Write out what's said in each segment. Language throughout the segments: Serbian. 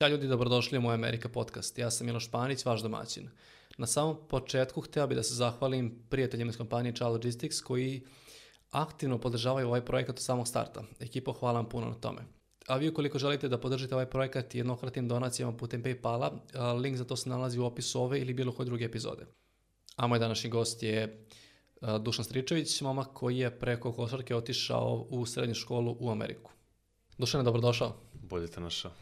Ja ljudi, dobrodošli u moj Amerika podcast. Ja sam Miloš Španić, vaš domaćin. Na samom početku hteo bih da se zahvalim prijateljima iz kompanije Child Logistics koji aktivno podržavaju ovaj projekat od samog starta. Ekipo, hvala vam puno na tome. A vi ukoliko želite da podržite ovaj projekat jednokratnim donacijama putem Paypala, link za to se nalazi u opisu ove ili bilo koje druge epizode. A moj današnji gost je Dušan Stričević, momak koji je preko košarke otišao u srednju školu u Ameriku. Dušan, dobrodošao. Bolje te našao.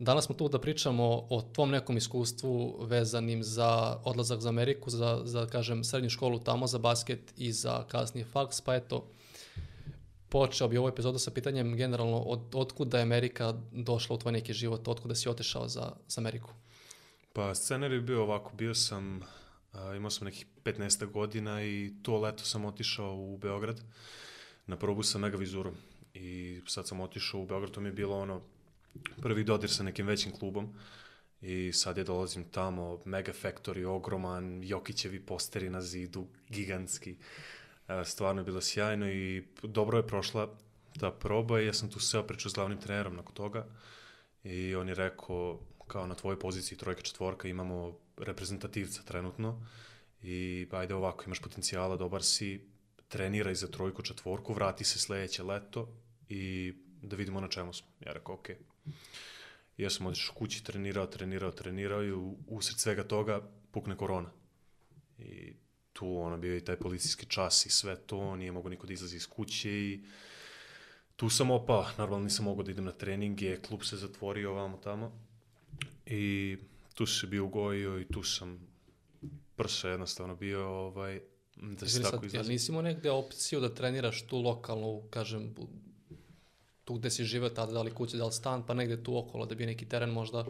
Danas smo tu da pričamo o tvom nekom iskustvu vezanim za odlazak za Ameriku, za, za kažem, srednju školu tamo, za basket i za kasnije faks, pa eto, počeo bi ovu epizodu sa pitanjem generalno od, otkuda je Amerika došla u tvoj neki život, otkuda si otišao za, za Ameriku? Pa scenar je bio ovako, bio sam, a, imao sam nekih 15 godina i to leto sam otišao u Beograd na probu sa Megavizurom i sad sam otišao u Beograd, to mi je bilo ono prvi dodir sa nekim većim klubom i sad je dolazim tamo, Mega Factory, ogroman, Jokićevi posteri na zidu, gigantski. E, stvarno je bilo sjajno i dobro je prošla ta proba i ja sam tu seo pričao s glavnim trenerom nakon toga i on je rekao kao na tvojoj poziciji trojka četvorka imamo reprezentativca trenutno i ajde ovako imaš potencijala, dobar si, treniraj za trojku četvorku, vrati se sledeće leto i da vidimo na čemu smo. Ja rekao, okej. Okay ja sam otišao kući, trenirao, trenirao, trenirao i usred svega toga pukne korona. I tu ono bio i taj policijski čas i sve to, nije mogo niko da izlazi iz kuće i tu sam opao, normalno nisam mogao da idem na treninge, klub se zatvorio ovamo tamo i tu se bio ugojio i tu sam prsa jednostavno bio ovaj, da se tako izlazi. Ja nisi imao negde opciju da treniraš tu lokalnu, kažem, tu gde si živeo tada, da li kuće, da li stan, pa negde tu okolo, da bi neki teren možda...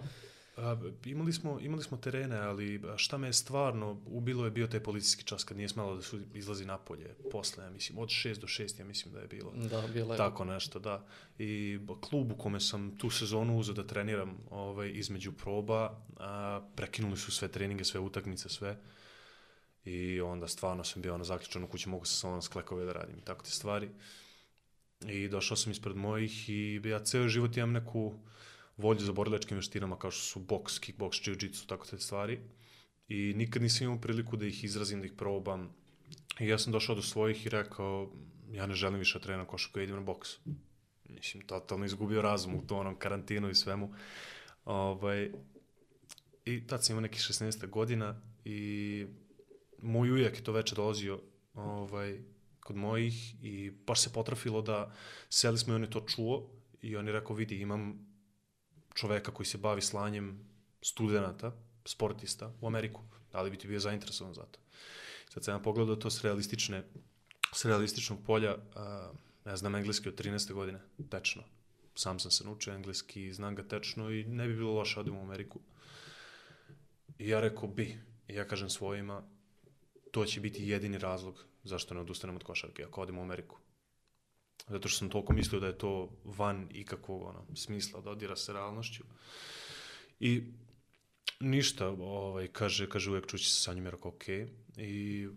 A, imali, smo, imali smo terene, ali šta me je stvarno ubilo je bio taj policijski čas kad nije smelo da su izlazi napolje posle, ja mislim, od 6 do 6, ja mislim da je bilo. Da, bilo je. Tako nešto, da. I klub u kome sam tu sezonu uzeo da treniram ovaj, između proba, a, prekinuli su sve treninge, sve utakmice, sve. I onda stvarno sam bio ono zaključan u kući, mogu sam samo sklekove da radim i tako te stvari. Uh, I došao sam ispred mojih i ja ceo život imam neku volju za borilačkim veštinama kao što su boks, kickboks, jiu-jitsu, tako te stvari. I nikad nisam imao priliku da ih izrazim, da ih probam. I ja sam došao do svojih i rekao, ja ne želim više da trenam košarku, ja idem na boks. Mislim, totalno izgubio razum u to onom karantinu i svemu. Ovaj, I tad sam imao nekih 16 godina i moj ujak je to veče dolazio ovaj, kod mojih i baš se potrafilo da seli smo i on je to čuo i on je rekao vidi imam čoveka koji se bavi slanjem studenta, sportista u Ameriku. Da li bi ti bio zainteresovan za to? Sad sam ja pogledao to s realistične s realističnog polja, a, ja znam engleski od 13. godine, tečno. Sam sam se naučio engleski, znam ga tečno i ne bi bilo loše da odem u Ameriku. I ja rekao bi, I ja kažem svojima, to će biti jedini razlog zašto ne odustanem od košarke ako odem u Ameriku. Zato što sam toliko mislio da je to van ikakvog ono, smisla, da odira se realnošću. I ništa, ovaj, kaže, kaže uvek čući se sa njim, jer ok. I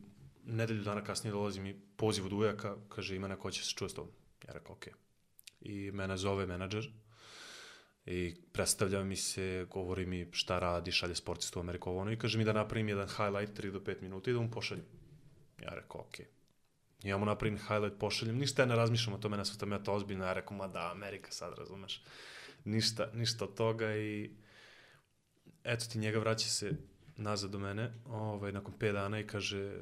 nedelju dana kasnije dolazi mi poziv od ujaka, kaže ima neko će se čuo s tobom. Ja rekao ok. I mene zove menadžer i predstavlja mi se, govori mi šta radi, šalje sportistu u Ameriku ono i kaže mi da napravim jedan highlight 3 do 5 minuta i da mu pošaljem. Ja rekao, ok. Ja mu napravim highlight, pošaljem, ništa ja ne razmišljam o tome, ne sam ja to ozbiljno, ja rekao, ma da, Amerika sad, razumeš. Ništa, ništa od toga i eto ti njega vraća se nazad do mene, ovaj, nakon 5 dana i kaže,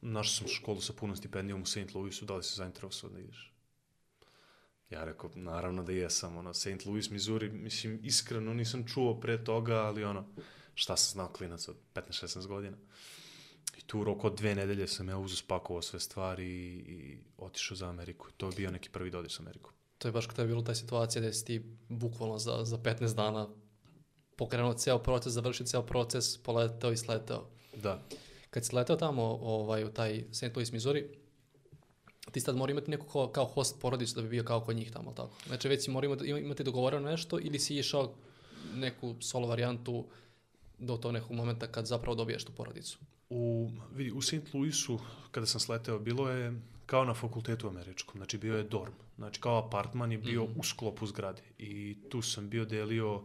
našao sam školu sa punom stipendijom u St. Louisu, da li se zainteresovao da ideš? Ja rekao, naravno da jesam, ono, St. Louis, Missouri, mislim, iskreno nisam čuo pre toga, ali ono, šta sam znao klinac od 15-16 godina. I tu u roku od dve nedelje sam ja uzu spakovao sve stvari i, i otišao za Ameriku. To je bio neki prvi dodir sa Amerikom. To je baš kada je bilo ta situacija da si ti bukvalno za, za 15 dana pokrenuo ceo proces, završio ceo proces, poletao i sletao. Da. Kad si letao tamo ovaj, u taj St. Louis, Missouri, ti sad mora imati neko kao, kao host porodicu da bi bio kao kod njih tamo, tako? Znači već si mora imati, imati dogovoreno nešto ili si išao neku solo varijantu do tog nekog momenta kad zapravo dobijaš tu porodicu? U, vidi, u St. Louisu, kada sam sleteo, bilo je kao na fakultetu američkom, znači bio je dorm, znači kao apartman je bio mm -hmm. u sklopu zgrade i tu sam bio delio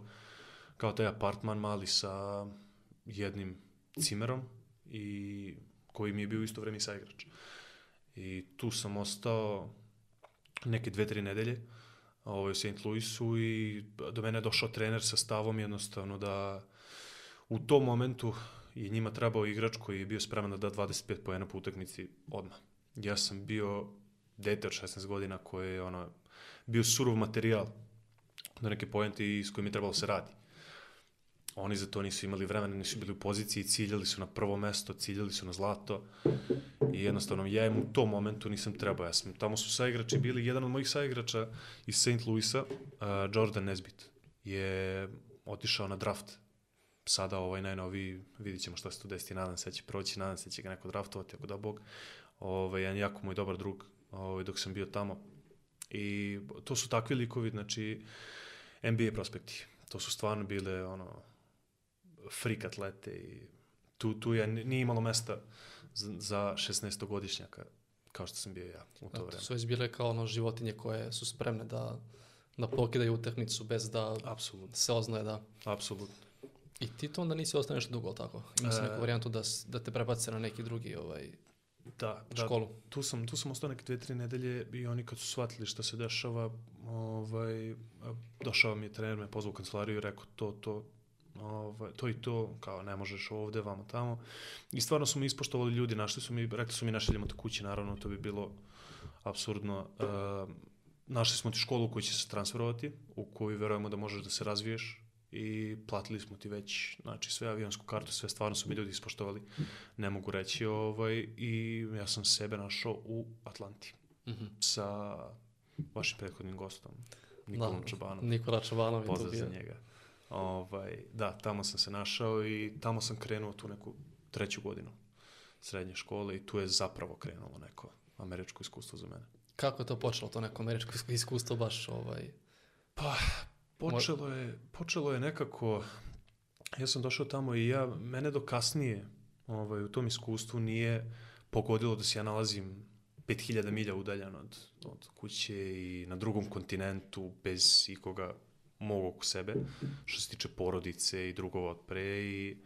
kao taj apartman mali sa jednim cimerom i koji mi je bio isto vreme i saigrač. I tu sam ostao neke dve, tri nedelje ovaj, u St. Louisu i do mene je došao trener sa stavom jednostavno da u tom momentu je njima trebao igrač koji je bio spreman da da 25 poena po utakmici odmah. Ja sam bio dete od 16 godina koji je ono, bio surov materijal do neke pojente s kojim je trebalo da se radi. Oni za to nisu imali vremena, nisu bili u poziciji, ciljali su na prvo mesto, ciljali su na zlato i jednostavno ja im u tom momentu nisam trebao. Ja sam, tamo su saigrači bili, jedan od mojih saigrača iz St. Louisa, uh, Jordan Nesbitt, je otišao na draft. Sada ovaj najnoviji, vidit ćemo šta se tu desiti, nadam se da će proći, nadam se da će ga neko draftovati, ako da Bog. Ovaj, jedan jako moj dobar drug, ovaj, dok sam bio tamo. I to su takvi likovi, znači, NBA prospekti. To su stvarno bile, ono, freak atlete i tu, tu je, nije imalo mesta za, za 16-godišnjaka kao što sam bio ja u to Da, vreme. to su već bile kao ono životinje koje su spremne da, da pokidaju utakmicu bez da Apsolutno, se oznaje da... apsolutno. I ti to onda nisi ostao nešto dugo, tako? Ima se E. neku varijantu da, da te prebace na neki drugi ovaj, Da, da, školu. tu sam, tu sam ostao neke dve, tri nedelje i oni kad su shvatili šta se dešava, ovaj, došao mi je trener, me pozvao u kancelariju i rekao to, to, ovaj, to i to, kao ne možeš ovde, vamo tamo. I stvarno su mi ispoštovali ljudi, našli su mi, rekli su mi ne šaljemo te kući, naravno, to bi bilo absurdno. Uh, našli smo ti školu u kojoj će se transferovati, u kojoj verujemo da možeš da se razviješ i platili smo ti već, znači sve avionsku kartu, sve stvarno su mi ljudi ispoštovali, ne mogu reći, ovaj, i ja sam sebe našao u Atlanti Mhm. sa vašim prethodnim gostom, Nikolom Da, Čabanom. Nikola tu Pozdrav za njega. Ovaj, da, tamo sam se našao i tamo sam krenuo tu neku treću godinu srednje škole i tu je zapravo krenulo neko američko iskustvo za mene. Kako je to počelo, to neko američko isk- iskustvo baš ovaj... Pa, počelo je, počelo je nekako, ja sam došao tamo i ja, mene do kasnije ovaj, u tom iskustvu nije pogodilo da se ja nalazim 5000 milja udaljan od, od kuće i na drugom kontinentu bez ikoga mog oko sebe, što se tiče porodice i drugova od pre i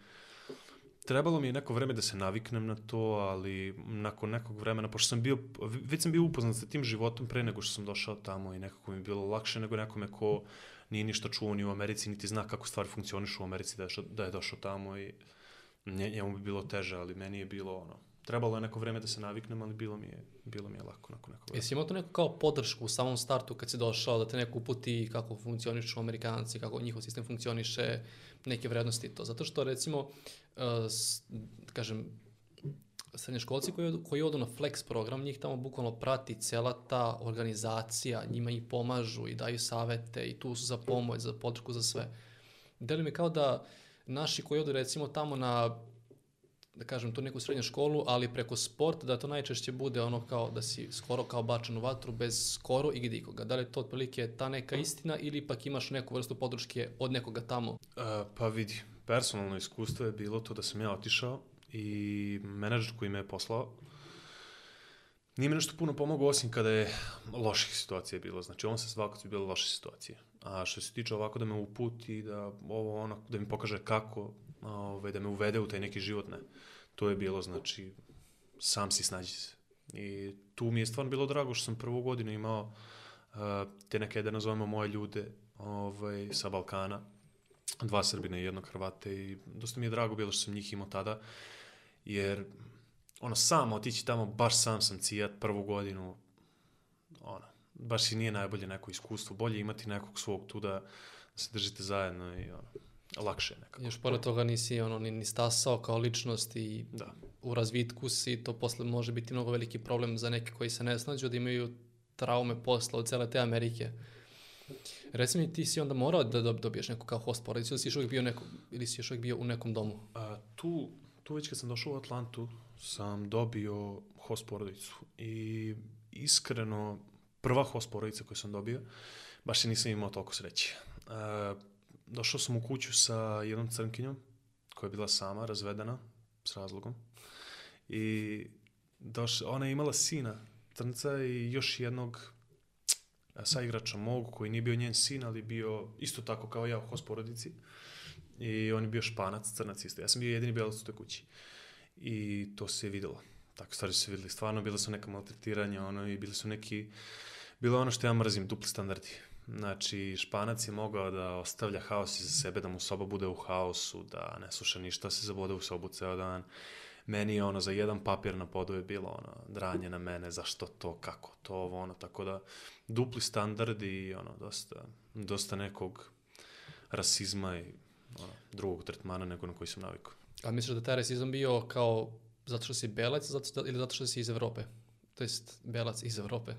trebalo mi je neko vreme da se naviknem na to, ali nakon nekog vremena, pošto sam bio, već sam bio upoznat sa tim životom pre nego što sam došao tamo i nekako mi je bilo lakše nego nekome ko nije ništa čuo ni u Americi, niti zna kako stvari funkcionišu u Americi da je, da je došao tamo i nje- njemu bi bilo teže, ali meni je bilo ono, trebalo je neko vreme da se naviknem, ali bilo mi je, bilo mi je lako nakon nekog vremena. Jesi imao tu neku kao podršku u samom startu kad si došao, da te neko uputi kako funkcionišu Amerikanci, kako njihov sistem funkcioniše, neke vrednosti i to. Zato što recimo, uh, kažem, srednjoškolci koji, koji odu na flex program, njih tamo bukvalno prati cela ta organizacija, njima ih pomažu i daju savete i tu su za pomoć, za podršku, za sve. Deli mi kao da naši koji odu recimo tamo na da kažem, tu neku srednju školu, ali preko sporta, da to najčešće bude ono kao da si skoro kao bačen u vatru bez skoro i gdje ikoga. Da li je to otprilike ta neka istina ili ipak imaš neku vrstu podrške od nekoga tamo? Uh, pa vidi, personalno iskustvo je bilo to da sam ja otišao i menadžer koji me je poslao nije mi nešto puno pomogao osim kada je loših situacija bilo. Znači on se zvao kad su loše situacije. A što se tiče ovako da me uputi, da ovo ono, da mi pokaže kako, ovaj, da me uvede u taj neki život, ne. To je bilo, znači, sam si snađi se. I tu mi je stvarno bilo drago što sam prvu godinu imao uh, te neke, da nazovemo moje ljude ovaj, sa Balkana, dva Srbina i jednog Hrvate i dosta mi je drago bilo što sam njih imao tada, jer ono, sam otići tamo, baš sam sam cijat prvu godinu, ono, baš i nije najbolje neko iskustvo, bolje imati nekog svog tu da, da se držite zajedno i ono, lakše nekako. Još pored toga nisi ono, ni, ni stasao kao ličnost i Da. u razvitku si, to posle može biti mnogo veliki problem za neke koji se ne snađu, da imaju traume posla od cele te Amerike. Reci mi, ti si onda morao da dob- dobiješ neku kao host porodicu ili si još uvijek bio, neko, ili si još uvijek bio u nekom domu? A, tu, tu već kad sam došao u Atlantu sam dobio host porodicu i iskreno prva host porodica koju sam dobio baš i nisam imao toliko sreće. A, došao sam u kuću sa jednom crnkinjom koja je bila sama, razvedena s razlogom i doš, ona je imala sina trnca i još jednog a, sa igrača mog, koji nije bio njen sin, ali bio isto tako kao ja u host porodici. I on je bio španac, crnac isto. Ja sam bio jedini belac u toj kući. I to se je videlo. Tako stvari su se videli. Stvarno, bile su neka maltretiranja, ono, i bili su neki... Bilo ono što ja mrzim, dupli standardi. Znači, Španac je mogao da ostavlja haos iza sebe, da mu soba bude u haosu, da ne sluša ništa, se zabode u sobu ceo dan. Meni je ono, za jedan papir na podu je bilo ono, dranje na mene, zašto to, kako to, ovo, ono, tako da dupli standard i ono, dosta, dosta nekog rasizma i ono, drugog tretmana nego na koji sam navikao. A misliš da taj rasizam bio kao zato što si belac zato, ili zato što si iz Evrope? To jest belac iz Evrope?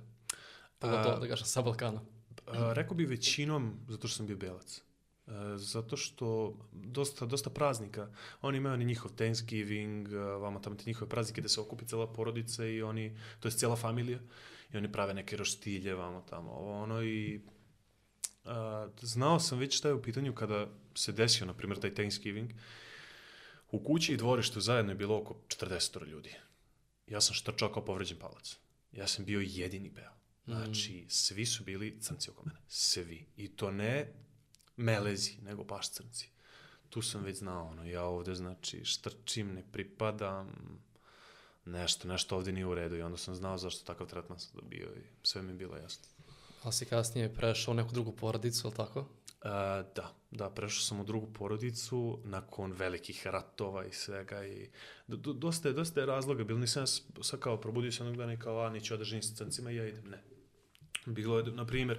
Pogotovo, da kažem, sa Balkana. A, rekao bi većinom zato što sam bio belac. Zato što dosta, dosta praznika, oni imaju oni njihov Thanksgiving, vama tamo te njihove praznike da se okupi cela porodica i oni, to je cijela familija, i oni prave neke roštilje, vamo tamo, ovo ono i a, znao sam već šta je u pitanju kada se desio, na primjer, taj Thanksgiving, u kući i dvorištu zajedno je bilo oko 40 ljudi. Ja sam štrčao kao povređen palac. Ja sam bio jedini beo. Znači, svi su bili crnci oko mene. Svi. I to ne melezi, nego baš crnci. Tu sam već znao, ono, ja ovde, znači, štrčim, ne pripadam, nešto, nešto ovde nije u redu i onda sam znao zašto takav tretman sam dobio i sve mi je bilo jasno. Ali si kasnije prešao u neku drugu porodicu, ali tako? E, da, da, prešao sam u drugu porodicu nakon velikih ratova i svega i do, do, dosta, je, dosta je razloga, bilo nisam ja sad kao probudio se jednog dana i kao, a neću održati s crncima i ja idem, ne. Bilo je, na primjer,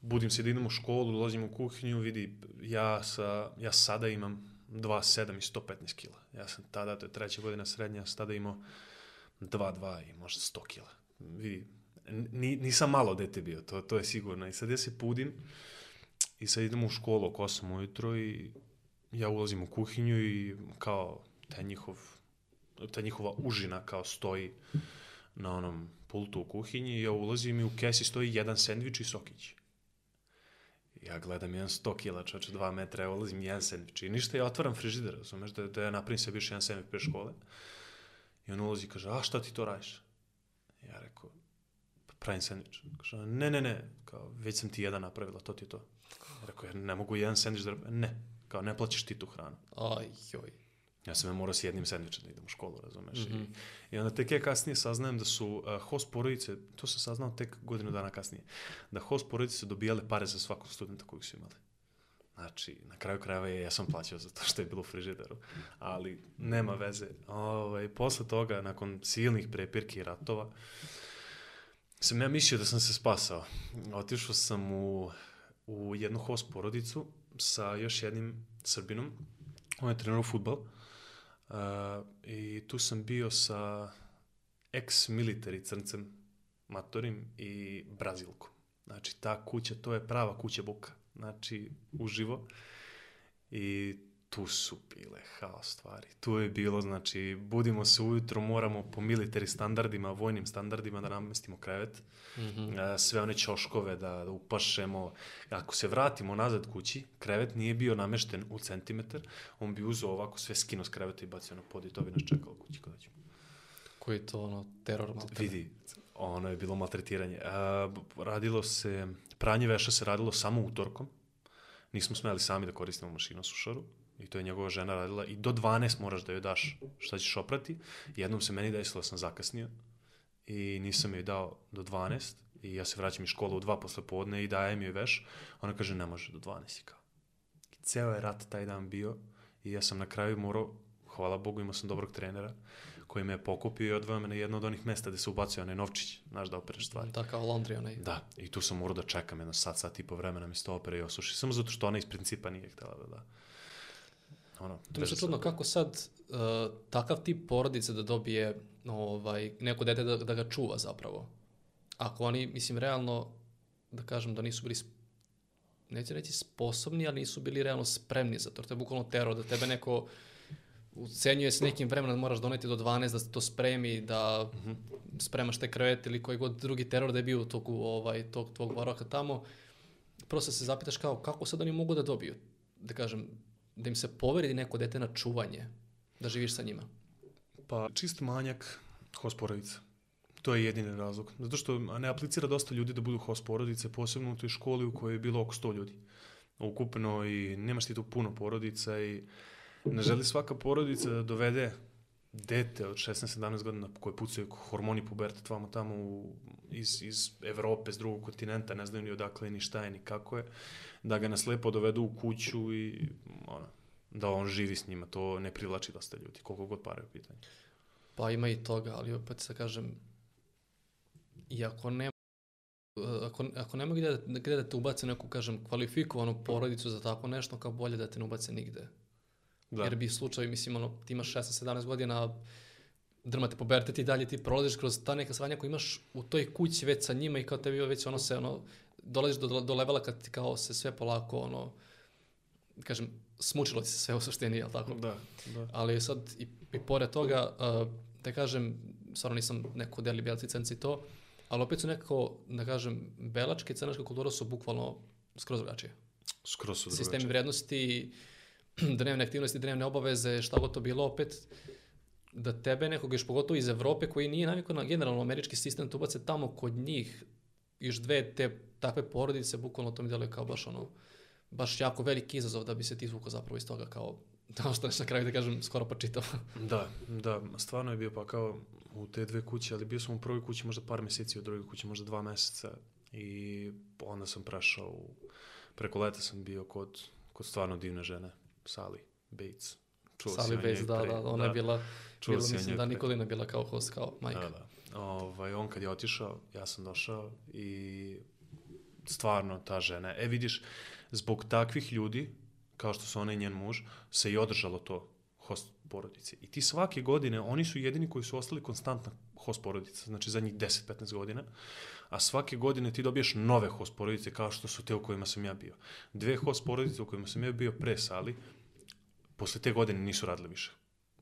budim se da idem u školu, dolazim u kuhinju, vidi, ja, sa, ja sada imam 2,7 i 115 kila. Ja sam tada, to je treća godina srednja, ja sam tada imao 2,2 i možda 100 kila. Vidi, ni, nisam malo dete bio, to, to je sigurno. I sad ja se budim i sad idem u školu oko 8 ujutro i ja ulazim u kuhinju i kao taj njihov, ta njihova užina kao stoji na onom pultu u kuhinji ja ulazim i u kesi stoji jedan sendvič i sokić. Ja gledam jedan 100 kila, čoče, 2 metra, ja ulazim jedan sendvič i ništa, ja otvaram frižider, razumeš, da, da ja napravim sebi još jedan sendvič pre škole. I on ulazi i kaže, a šta ti to radiš? Ja rekao, pa pravim sendvič. Kaže, ne, ne, ne, kao, već sam ti jedan napravila, to ti je to. Ja rekao, ja ne mogu jedan sendvič da... Ne, kao, ne plaćaš ti tu hranu. Aj, joj. Ja sam ja morao s jednim sendvičem da idem u školu, razumeš? Mm -hmm. I, I onda tek ja kasnije saznajem da su uh, host porodice, to sam saznao tek godinu dana kasnije, da host porodice dobijale pare za svakog studenta kojeg su imali. Znači, na kraju krajeva je, ja sam plaćao za to što je bilo u frižideru, ali nema veze. Ovaj, posle toga, nakon silnih prepirki i ratova, sam ja mislio da sam se spasao. Otišao sam u, u jednu host porodicu sa još jednim Srbinom, on je trenuo futbol, Uh, I tu sam bio sa ex-military crncem Matorim i Brazilkom. Znači, ta kuća, to je prava kuća buka. Znači, uživo. I tu su bile haos stvari. Tu je bilo, znači, budimo se ujutro, moramo po militari standardima, vojnim standardima da namestimo krevet, mm -hmm. sve one ćoškove da, da upašemo. Ako se vratimo nazad kući, krevet nije bio namešten u centimetar, on bi uzeo ovako sve skino s kreveta i bacio na pod i to bi nas čekalo kući kada ćemo. Koji je to ono, teror maltretiranje? Vidi, ono je bilo maltretiranje. A, radilo se, pranje veša se radilo samo utorkom, nismo smeli sami da koristimo mašinu sušaru, i to je njegova žena radila i do 12 moraš da joj daš šta ćeš oprati. Jednom se meni desilo da sam zakasnio i nisam joj dao do 12 i ja se vraćam iz škole u 2 posle podne i dajem joj veš. Ona kaže ne može do 12 i kao. I ceo je rat taj dan bio i ja sam na kraju morao, hvala Bogu, imao sam dobrog trenera koji me je pokupio i odveo me na jedno od onih mesta gde se ubacio onaj novčić, znaš da opereš stvari. Da, kao laundry onaj. Da, i tu sam morao da čekam jedno sat, sat i po vremena mi se to opere i osuši. Samo zato što ona iz principa nije htela da da. Ono, to mi se čudno kako sad uh, takav tip porodice da dobije ovaj, neko dete da, da ga čuva zapravo. Ako oni, mislim, realno, da kažem da nisu bili neće reći sposobni, ali nisu bili realno spremni za to. To je bukvalno teror, da tebe neko ucenjuje s nekim vremenom moraš doneti do 12 da se to spremi, da mm -hmm. spremaš te krevete ili koji god drugi teror da je bio u toku ovaj, tog tvog boravka tamo. Prosto se zapitaš kao kako sad oni mogu da dobiju, da kažem, da im se poveri neko dete na čuvanje, da živiš sa njima? Pa čist manjak hosporovica. To je jedini razlog. Zato što ne aplicira dosta ljudi da budu host porodice, posebno u toj školi u kojoj je bilo oko 100 ljudi. Ukupno i nemaš ti tu puno porodica i ne želi svaka porodica da dovede dete od 16-17 godina koje pucaju hormoni pubertet vamo tamo u, iz, iz Evrope, s drugog kontinenta, ne znaju ni odakle, ni šta je, ni kako je, da ga naslepo dovedu u kuću i ono, da on živi s njima, to ne privlači dosta ljudi, koliko god pare u pitanju. Pa ima i toga, ali opet se kažem, iako ne ako, ako nema gde, da, gde da te ubace neku, kažem, kvalifikovanu porodicu za tako nešto, kao bolje da te ne ubace nigde. Da. Jer bi slučaj, mislim, ono, ti imaš 16-17 godina, drmate pubertet i dalje ti prolaziš kroz ta neka svanja koja imaš u toj kući već sa njima i kao tebi već ono se, ono, dolaziš do, do levela kad ti kao se sve polako, ono, kažem, smučilo ti se sve u suštini, jel tako? Da, da. Ali sad, i, i pored toga, uh, da kažem, stvarno nisam neko deli belac licenci to, ali opet su nekako, da kažem, belačka i crnačka kultura su bukvalno skroz drugačije. Skroz su drugačije. Sistemi vrednosti, dnevne aktivnosti, dnevne obaveze, šta god to bilo opet, da tebe nekog još pogotovo iz Evrope koji nije navikao na generalno američki sistem, to ubace tamo kod njih još dve te takve porodice, bukvalno to mi deluje kao baš ono, baš jako veliki izazov da bi se ti izvukao zapravo iz toga kao da što na kraju da kažem skoro pa čitao. da, da, stvarno je bio pa kao u te dve kuće, ali bio sam u prvoj kući možda par meseci, u drugoj kući možda dva meseca i onda sam prešao u, preko leta sam bio kod, kod stvarno divne žene Sally Bates. Čuo Sally Bates, da, pre, da, ona da, je bila, čuo bila mislim da Nikolina bila kao host, kao majka. Da, da. Ovaj, on kad je otišao, ja sam došao i stvarno ta žena, e vidiš, zbog takvih ljudi, kao što su ona i njen muž, se i održalo to host porodice. I ti svake godine, oni su jedini koji su ostali konstantna host porodica, znači za njih 10-15 godina, a svake godine ti dobiješ nove host porodice kao što su te u kojima sam ja bio. Dve host porodice u kojima sam ja bio pre sali, posle te godine nisu radile više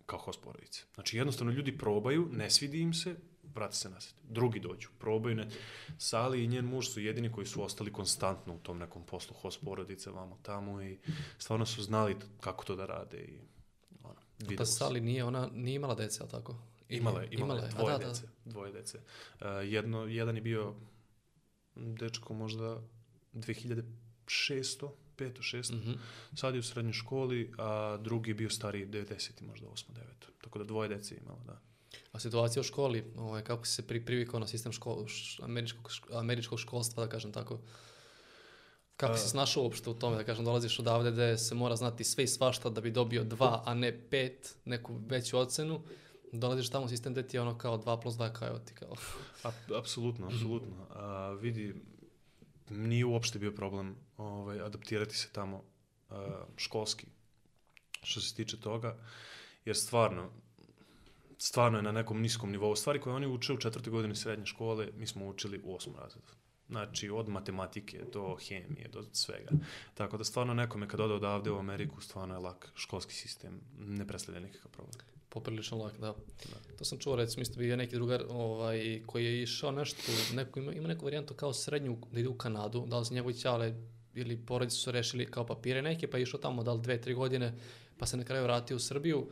kao host porodice. Znači jednostavno ljudi probaju, ne svidi im se, vrati se nazad. Drugi dođu, probaju ne. Sali i njen muž su jedini koji su ostali konstantno u tom nekom poslu host porodice, vamo tamo i stvarno su znali kako to da rade i ono, Ta Sali nije, ona nije imala dece, ali tako? Imala je, imala, imala je, dvoje da, dece. Da. Dvoje dece. Uh, jedno, jedan je bio dečko možda 2600, 5. 6. Mm -hmm. Sad je u srednjoj školi, a drugi je bio stariji 90. možda 8. 9. Tako da dvoje dece imala, da. A situacija u školi, ovaj, kako si se pri, privikao na sistem škol, američkog, američkog školstva, da kažem tako? Kako si se snašao uopšte u tome, da kažem, dolaziš odavde gde se mora znati sve i svašta da bi dobio dva, a ne pet, neku veću ocenu, dolaziš tamo u sistem gde ti je ono kao 2 plus 2 kao evo ti kao. A, apsolutno, apsolutno. A, vidi, nije uopšte bio problem ovaj, adaptirati se tamo a, školski što se tiče toga, jer stvarno, stvarno je na nekom niskom nivou. Stvari koje oni uče u četvrtoj godini srednje škole, mi smo učili u osmom razredu. Znači, od matematike do hemije, do svega. Tako da stvarno nekome kad ode odavde u Ameriku, stvarno je lak školski sistem, ne predstavlja nikakav problem. Poprilično lak, da. da. To sam čuo, recimo, isto bio neki drugar ovaj, koji je išao nešto, neko, ima, ima neku varijantu kao srednju, da ide u Kanadu, da li se njegovi ćale ili porodice su rešili kao papire neke, pa je išao tamo da li dve, tri godine, pa se na kraju vratio u Srbiju.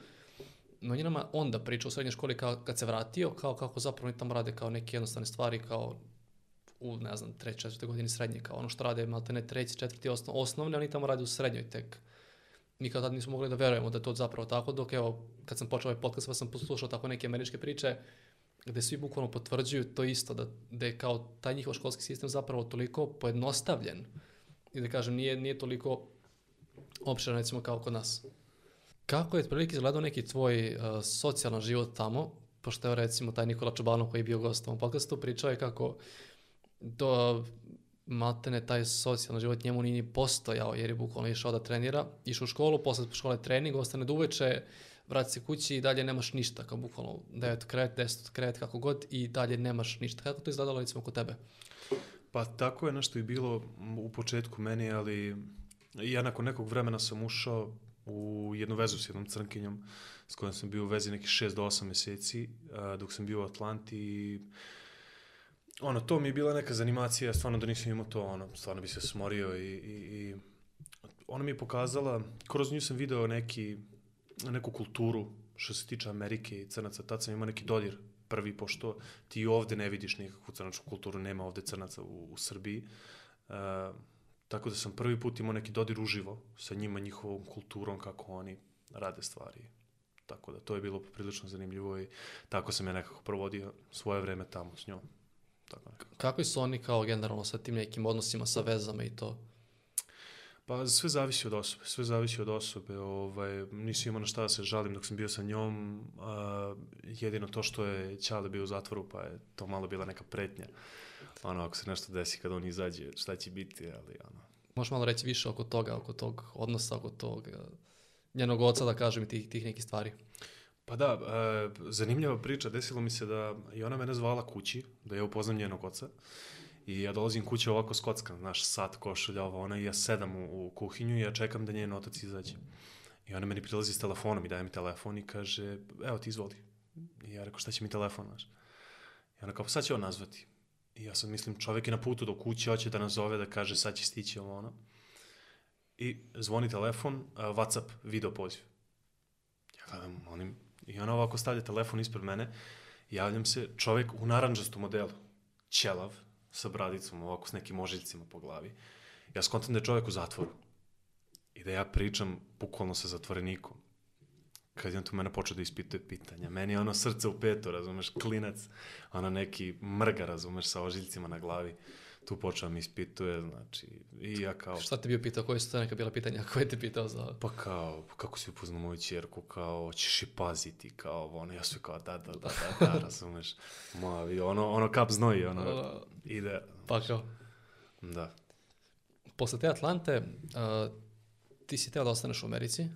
No on je nama onda pričao u srednjoj školi kao kad se vratio, kao kako zapravo oni tamo rade kao neke jednostavne stvari, kao u, ne znam, treći, četvrte godini srednje, kao ono što rade, malte ne treći, četvrti osnov, osnovne, oni tamo rade u srednjoj tek mi kao tad nismo mogli da verujemo da je to zapravo tako, dok evo, kad sam počeo ovaj podcast, pa sam poslušao tako neke američke priče, gde svi bukvalno potvrđuju to isto, da, da je kao taj njihov školski sistem zapravo toliko pojednostavljen i da kažem, nije, nije toliko opširan recimo kao kod nas. Kako je prilike izgledao neki tvoj uh, socijalan život tamo, pošto je recimo taj Nikola Čobanov koji je bio gost u ovom podcastu, pričao je kako do maltene taj socijalni život njemu nije ni postojao, jer je bukvalno išao da trenira, išao u školu, posle škole trening, ostane do uveče, vrati se kući i dalje nemaš ništa, kao bukvalno 9 kret, 10 kret, kako god, i dalje nemaš ništa. Kako to izgledalo recimo kod tebe? Pa tako je nešto i bilo u početku meni, ali ja nakon nekog vremena sam ušao u jednu vezu s jednom crnkinjom s kojom sam bio u vezi nekih 6 do 8 meseci dok sam bio u Atlanti i ono, to mi je bila neka zanimacija, stvarno da nisam imao to, ono, stvarno bi se smorio i, i, i ona mi je pokazala, kroz nju sam video neki, neku kulturu što se tiče Amerike i crnaca, tad sam imao neki dodir prvi, pošto ti ovde ne vidiš nikakvu crnačku kulturu, nema ovde crnaca u, u Srbiji. Uh, tako da sam prvi put imao neki dodir uživo sa njima, njihovom kulturom, kako oni rade stvari. Tako da to je bilo prilično zanimljivo i tako sam ja nekako provodio svoje vreme tamo s njom. Tako nekako. Kakvi su oni kao generalno sa tim nekim odnosima, sa vezama i to? Pa sve zavisi od osobe, sve zavisi od osobe. Ovaj, nisam imao na šta da se žalim dok sam bio sa njom. A, jedino to što je Ćale bio u zatvoru, pa je to malo bila neka pretnja. Ono, ako se nešto desi kada on izađe, šta će biti, ali ono. Možeš malo reći više oko toga, oko tog odnosa, oko tog eh, njenog oca, da kažem, i tih, tih nekih stvari. Pa da, e, zanimljiva priča, desilo mi se da je ona mene zvala kući, da ja upoznam njenog oca. I ja dolazim kuće ovako skockan, znaš, sat, košulja, ovo, ona, i ja sedam u, u kuhinju i ja čekam da njen otac izađe. I ona meni prilazi s telefonom i daje mi telefon i kaže, evo ti izvoli. I ja rekao, šta će mi telefon, znaš? I ona kao, pa sad će on nazvati. I ja sad mislim, čovjek je na putu do kuće, hoće da nazove, da kaže, sad će stići ovo ono. I zvoni telefon, uh, Whatsapp, video poziv. Ja gledam, onim, i ona ovako stavlja telefon ispred mene, javljam se, čovjek u naranđastom modelu, ćelav, sa bradicom, ovako s nekim ožiljcima po glavi. Ja skontam da je čovjek u zatvoru. I da ja pričam bukvalno sa zatvorenikom. Kad je on tu mene počeo da ispituje pitanja. Meni je ono srce u petu, razumeš, klinac, ono neki mrga, razumeš, sa ožiljcima na glavi. Tu počeo da mi ispituje, znači, i ja kao... Šta te bio pitao, koje su to neka bila pitanja, koje te pitao za... Pa kao, kako si upoznao moju čerku, kao, hoćeš je paziti, kao, ono, ja sve kao, da, da, da, da, da, razumeš. Ma, i ono, ono kap znoji, ono, ide. Pa kao, Da. posle te Atlante, uh, ti si teo da ostaneš u Americi.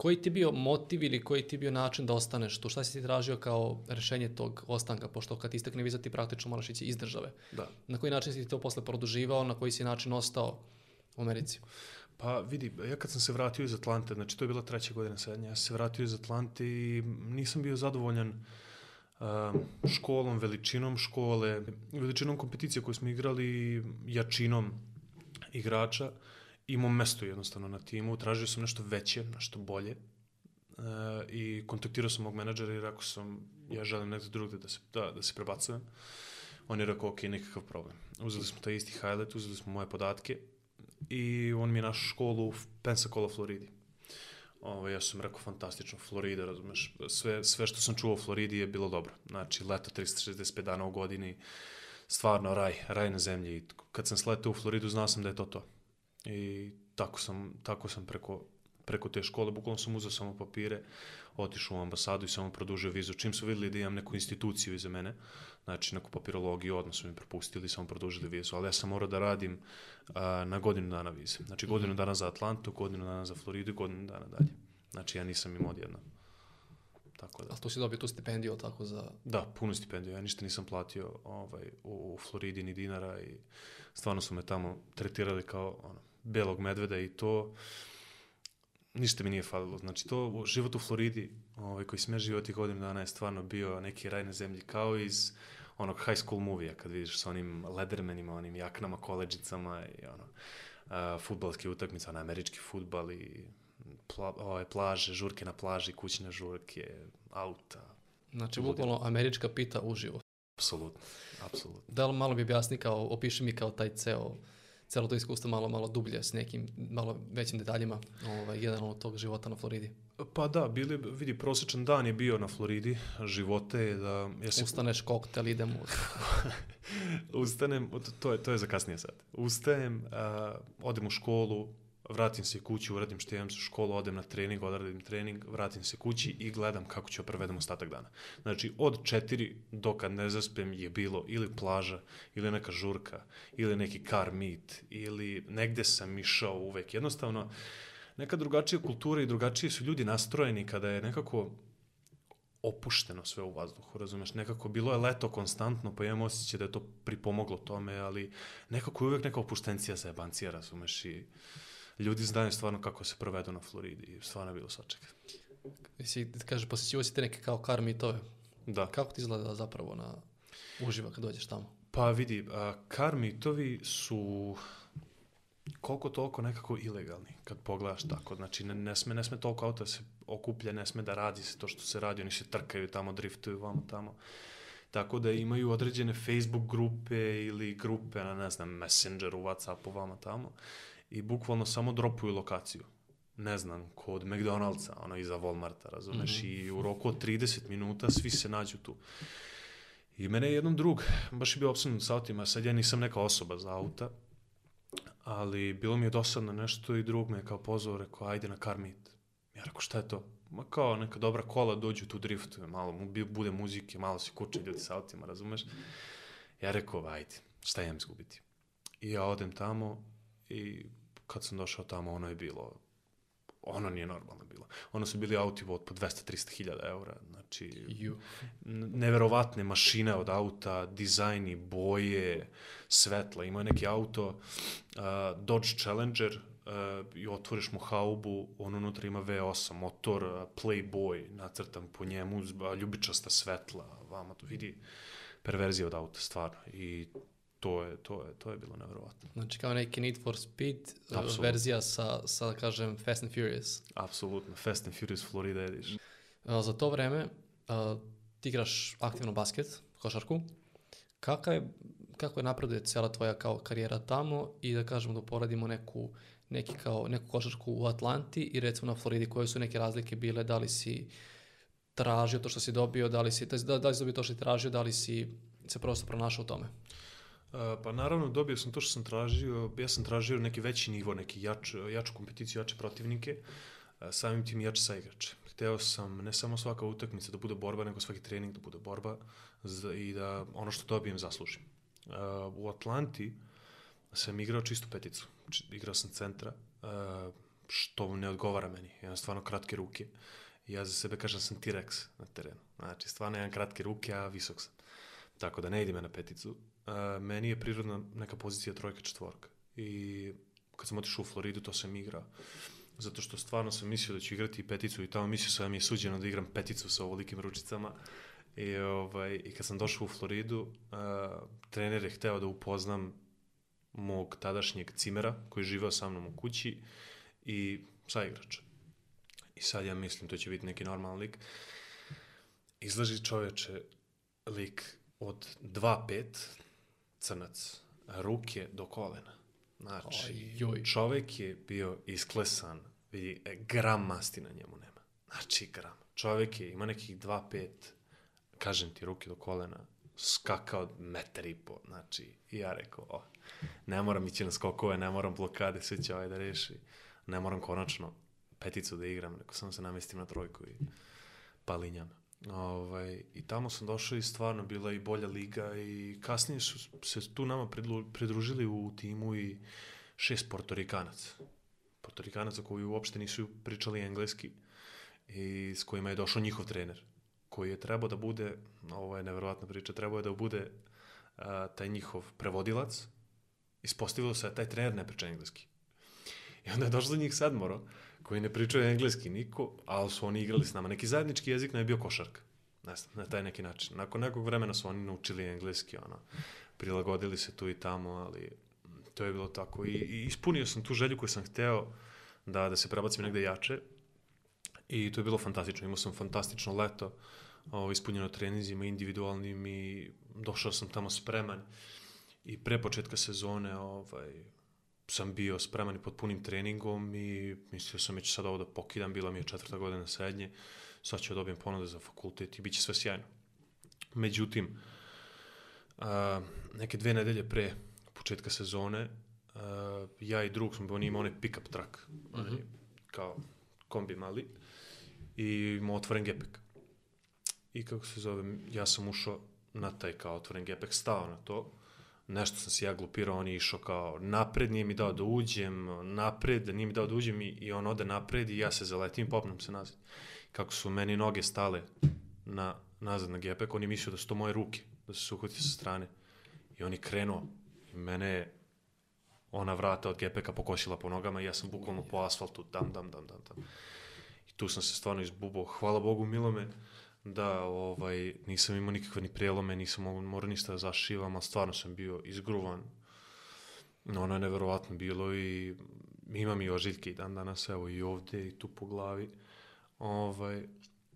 Koji ti bio motiv ili koji ti bio način da ostaneš tu? Šta si ti tražio kao rešenje tog ostanka? Pošto kad istekne viza ti praktično moraš ići iz države. Da. Na koji način si ti to posle produživao? Na koji si način ostao u Americi? Pa vidi, ja kad sam se vratio iz Atlante, znači to je bila treća godina srednja, ja sam se vratio iz Atlante i nisam bio zadovoljan um, školom, veličinom škole, veličinom kompeticije koju smo igrali, jačinom igrača i mom mestu jednostavno na timu. Tražio sam nešto veće, nešto bolje uh, i kontaktirao sam mog menadžera i rekao sam ja želim negde drugde da se, da, da se prebacujem. On je rekao, ok, nikakav problem. Uzeli smo taj isti highlight, uzeli smo moje podatke i on mi je našao školu u Pensacola, Floridi. Ovo, ja sam rekao, fantastično, Florida, razumeš, sve, sve što sam čuo o Floridi je bilo dobro. Znači, leto 365 dana u godini, stvarno raj, raj na zemlji. Kad sam sletao u Floridu, znao sam da je to to. I tako sam, tako sam preko, preko te škole, bukvalno sam uzeo samo papire, otišao u ambasadu i samo produžio vizu. Čim su videli da imam neku instituciju iza mene, znači neku papirologiju, odmah su mi propustili, samo produžili vizu. Ali ja sam morao da radim a, na godinu dana vize. Znači godinu dana za Atlantu, godinu dana za Floridu i godinu dana dalje. Znači ja nisam imao odjedno. Tako da. Ali tu si dobio tu stipendiju, tako za... Da, puno stipendiju. Ja ništa nisam platio ovaj, u, u Floridi ni dinara i stvarno su me tamo tretirali kao ono, belog medveda i to ništa mi nije falilo. Znači to, život u Floridi ovaj, koji sam ja živio tih godinu dana je stvarno bio neki raj na zemlji kao iz onog high school movija kad vidiš sa onim ledermenima, onim jaknama, koleđicama i ono, uh, futbalske utakmice, onaj američki futbal i pla, ovaj, plaže, žurke na plaži, kućne žurke, auta. Znači, bukvalno američka pita uživo. Apsolutno, apsolutno. Da li malo mi objasni kao, opiši mi kao taj ceo, celo to iskustvo malo, malo dublje s nekim malo većim detaljima ovaj, generalno tog života na Floridi. Pa da, bili, vidi, prosječan dan je bio na Floridi, živote je da... Ja se Ustaneš koktel, idemo. ustanem, to je, to je za kasnije sad. Ustajem, uh, odem u školu, vratim se kući, uradim što imam za školu, odem na trening, odradim trening, vratim se kući i gledam kako ću provedem ostatak dana. Znači, od četiri do kad ne zaspem je bilo ili plaža, ili neka žurka, ili neki car meet, ili negde sam išao uvek. Jednostavno, neka drugačija kultura i drugačiji su ljudi nastrojeni kada je nekako opušteno sve u vazduhu, razumeš, nekako bilo je leto konstantno, pa imam osjećaj da je to pripomoglo tome, ali nekako je uvek neka opuštencija za jebancija, razumeš, i ljudi znaju stvarno kako se provedu na Floridi i stvarno je bilo svačega. Si, kaže, posjećivo si te neke kao kar mitove. Da. Kako ti izgleda zapravo na uživa kad dođeš tamo? Pa vidi, a, kar mitovi su koliko toliko nekako ilegalni, kad pogledaš tako. Znači, ne, ne, sme, ne sme toliko auta se okuplja, ne sme da radi se to što se radi, oni se trkaju tamo, driftuju vamo tamo. Tako da imaju određene Facebook grupe ili grupe na, ne znam, Messengeru, Whatsappu, vama tamo i bukvalno samo dropuju lokaciju. Ne znam, kod McDonald'sa, ono iza Walmarta, razumeš, mm -hmm. i u roku od 30 minuta svi se nađu tu. I mene je jednom drug, baš je bio obsadnut sa autima, sad ja nisam neka osoba za auta, ali bilo mi je dosadno nešto i drug me je kao pozvao, rekao, ajde na car meet. Ja rekao, šta je to? Ma kao neka dobra kola dođu tu driftuju, malo bude muzike, malo se kuče ljudi sa autima, razumeš? Ja rekao, ajde, šta imam izgubiti? I ja odem tamo i kad sam došao tamo, ono je bilo, ono nije normalno bilo. Ono su bili auti od po 200-300 hiljada eura, znači you. neverovatne mašine od auta, dizajni, boje, svetla. Ima neki auto, uh, Dodge Challenger, uh, i otvoriš mu haubu, on unutra ima V8, motor, uh, Playboy, nacrtan po njemu, ljubičasta svetla, vama to vidi perverzija od auta, stvarno. I to je, to je, to je bilo nevjerovatno. Znači kao neki Need for Speed uh, Absolutno. verzija sa, sa, kažem, Fast and Furious. Apsolutno, Fast and Furious Florida Edition. Uh, za to vreme uh, ti igraš aktivno basket, košarku. Kaka je, kako je napreduje cela tvoja kao karijera tamo i da kažemo da uporadimo neku, neki kao, neku košarku u Atlanti i recimo na Floridi koje su neke razlike bile, da li si tražio to što si dobio, da li si, da, da li si dobio to što si tražio, da li si se prosto pronašao u tome? Pa naravno dobio sam to što sam tražio, ja sam tražio neki veći nivo, neki jač, jaču kompeticiju, jače protivnike, samim tim jače saigrače. Hteo sam ne samo svaka utakmica da bude borba, nego svaki trening da bude borba i da ono što dobijem zaslužim. U Atlanti sam igrao čistu peticu, igrao sam centra, što ne odgovara meni, ja stvarno kratke ruke. Ja za sebe kažem da sam T-Rex na terenu. Znači, stvarno imam kratke ruke, a visok sam. Tako da ne ide me na peticu meni je prirodna neka pozicija trojka četvorka. I kad sam otišao u Floridu, to sam igrao. Zato što stvarno sam mislio da ću igrati peticu i tamo mislio sam da mi je suđeno da igram peticu sa ovolikim ručicama. I, ovaj, I kad sam došao u Floridu, uh, trener je hteo da upoznam mog tadašnjeg cimera koji je živao sa mnom u kući i sa igrača. I sad ja mislim to će biti neki normalan lik. Izlaži čoveče lik od 2-5, crnac, ruke do kolena. Znači, Ojoj. čovek je bio isklesan, vidi, e, gram masti na njemu nema. Znači, gram. Čovek je, ima nekih 2-5, kažem ti, ruke do kolena, skakao metar i po, znači, i ja rekao, o, ne moram ići na skokove, ne moram blokade, sve će ovaj da reši, ne moram konačno peticu da igram, neko samo se namestim na trojku i palinjam. Ovaj, I tamo sam došao i stvarno bila i bolja liga i kasnije su se tu nama pridružili u timu i šest portorikanaca. Portorikanaca koji uopšte nisu pričali engleski i s kojima je došao njihov trener koji je trebao da bude, ovo je nevjerovatna priča, trebao je da bude a, taj njihov prevodilac. Ispostavilo se da taj trener ne priča engleski. I onda je došlo do njih sedmoro koji ne pričaju engleski niko, ali su oni igrali s nama. Neki zajednički jezik nam je bio košarka. Ne znam, na taj neki način. Nakon nekog vremena su oni naučili engleski, ono, prilagodili se tu i tamo, ali to je bilo tako. I, i ispunio sam tu želju koju sam hteo da, da se prebacim negde jače i to je bilo fantastično. Imao sam fantastično leto, ovo, ispunjeno trenizima individualnim i došao sam tamo spreman i pre početka sezone ovaj, sam bio spreman i pod punim treningom i mislio sam već sad ovo da pokidam, bila mi je četvrta godina srednje, sad ću da dobijem ponude za fakultet i bit će sve sjajno. Međutim, a, neke dve nedelje pre početka sezone, a, ja i drug smo, on imao onaj pick-up truck, mm -hmm. kao kombi mali, i imao otvoren gepek. I kako se zove, ja sam ušao na taj kao otvoren gepek, stao na to, nešto sam se ja glupirao, on je išao kao napred, nije mi dao da uđem, napred, nije mi dao da uđem i, i on ode napred i ja se zaletim, popnem se nazad. Kako su meni noge stale na, nazad na gepek, on je mislio da su to moje ruke, da su se uhvatio sa strane. I on je krenuo i mene je ona vrata od gepeka pokosila po nogama i ja sam bukvalno po asfaltu, dam, dam, dam, dam, dam. I tu sam se stvarno izbubao. Hvala Bogu, milo me da ovaj, nisam imao nikakve ni prelome, nisam morao ništa da zašivam, ali stvarno sam bio izgruvan ono je neverovatno bilo i imam i ožiljke i dan danas, evo i ovde i tu po glavi. Ovaj,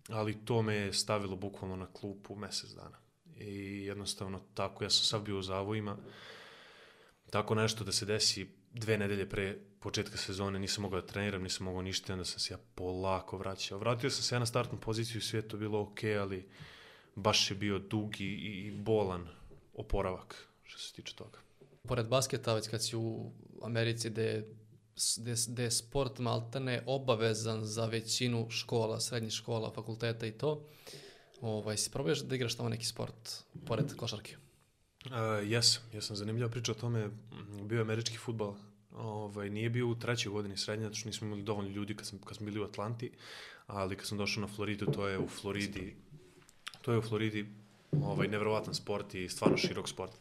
ali to me je stavilo bukvalno na klupu mesec dana. I jednostavno tako, ja sam sad bio u zavojima, tako nešto da se desi dve nedelje pre početka sezone, nisam mogao da treniram, nisam mogao ništa, onda sam se ja polako vraćao. Vratio sam se ja na startnu poziciju, sve to bilo ok, ali baš je bio dugi i bolan oporavak što se tiče toga. Pored basketa, već kad si u Americi gde gde je sport maltene obavezan za većinu škola, srednjih škola, fakulteta i to, ovaj, si probaš da igraš tamo neki sport, pored košarke? Uh, jesam, jesam. Zanimljiva priča o tome. Bio je američki futbal. Ovaj, nije bio u trećoj godini srednje, zato što nismo imali dovoljno ljudi kad, sam, kad smo bili u Atlanti, ali kad sam došao na Floridu, to je u Floridi, to je u Floridi ovaj, nevjerovatan sport i stvarno širok sport.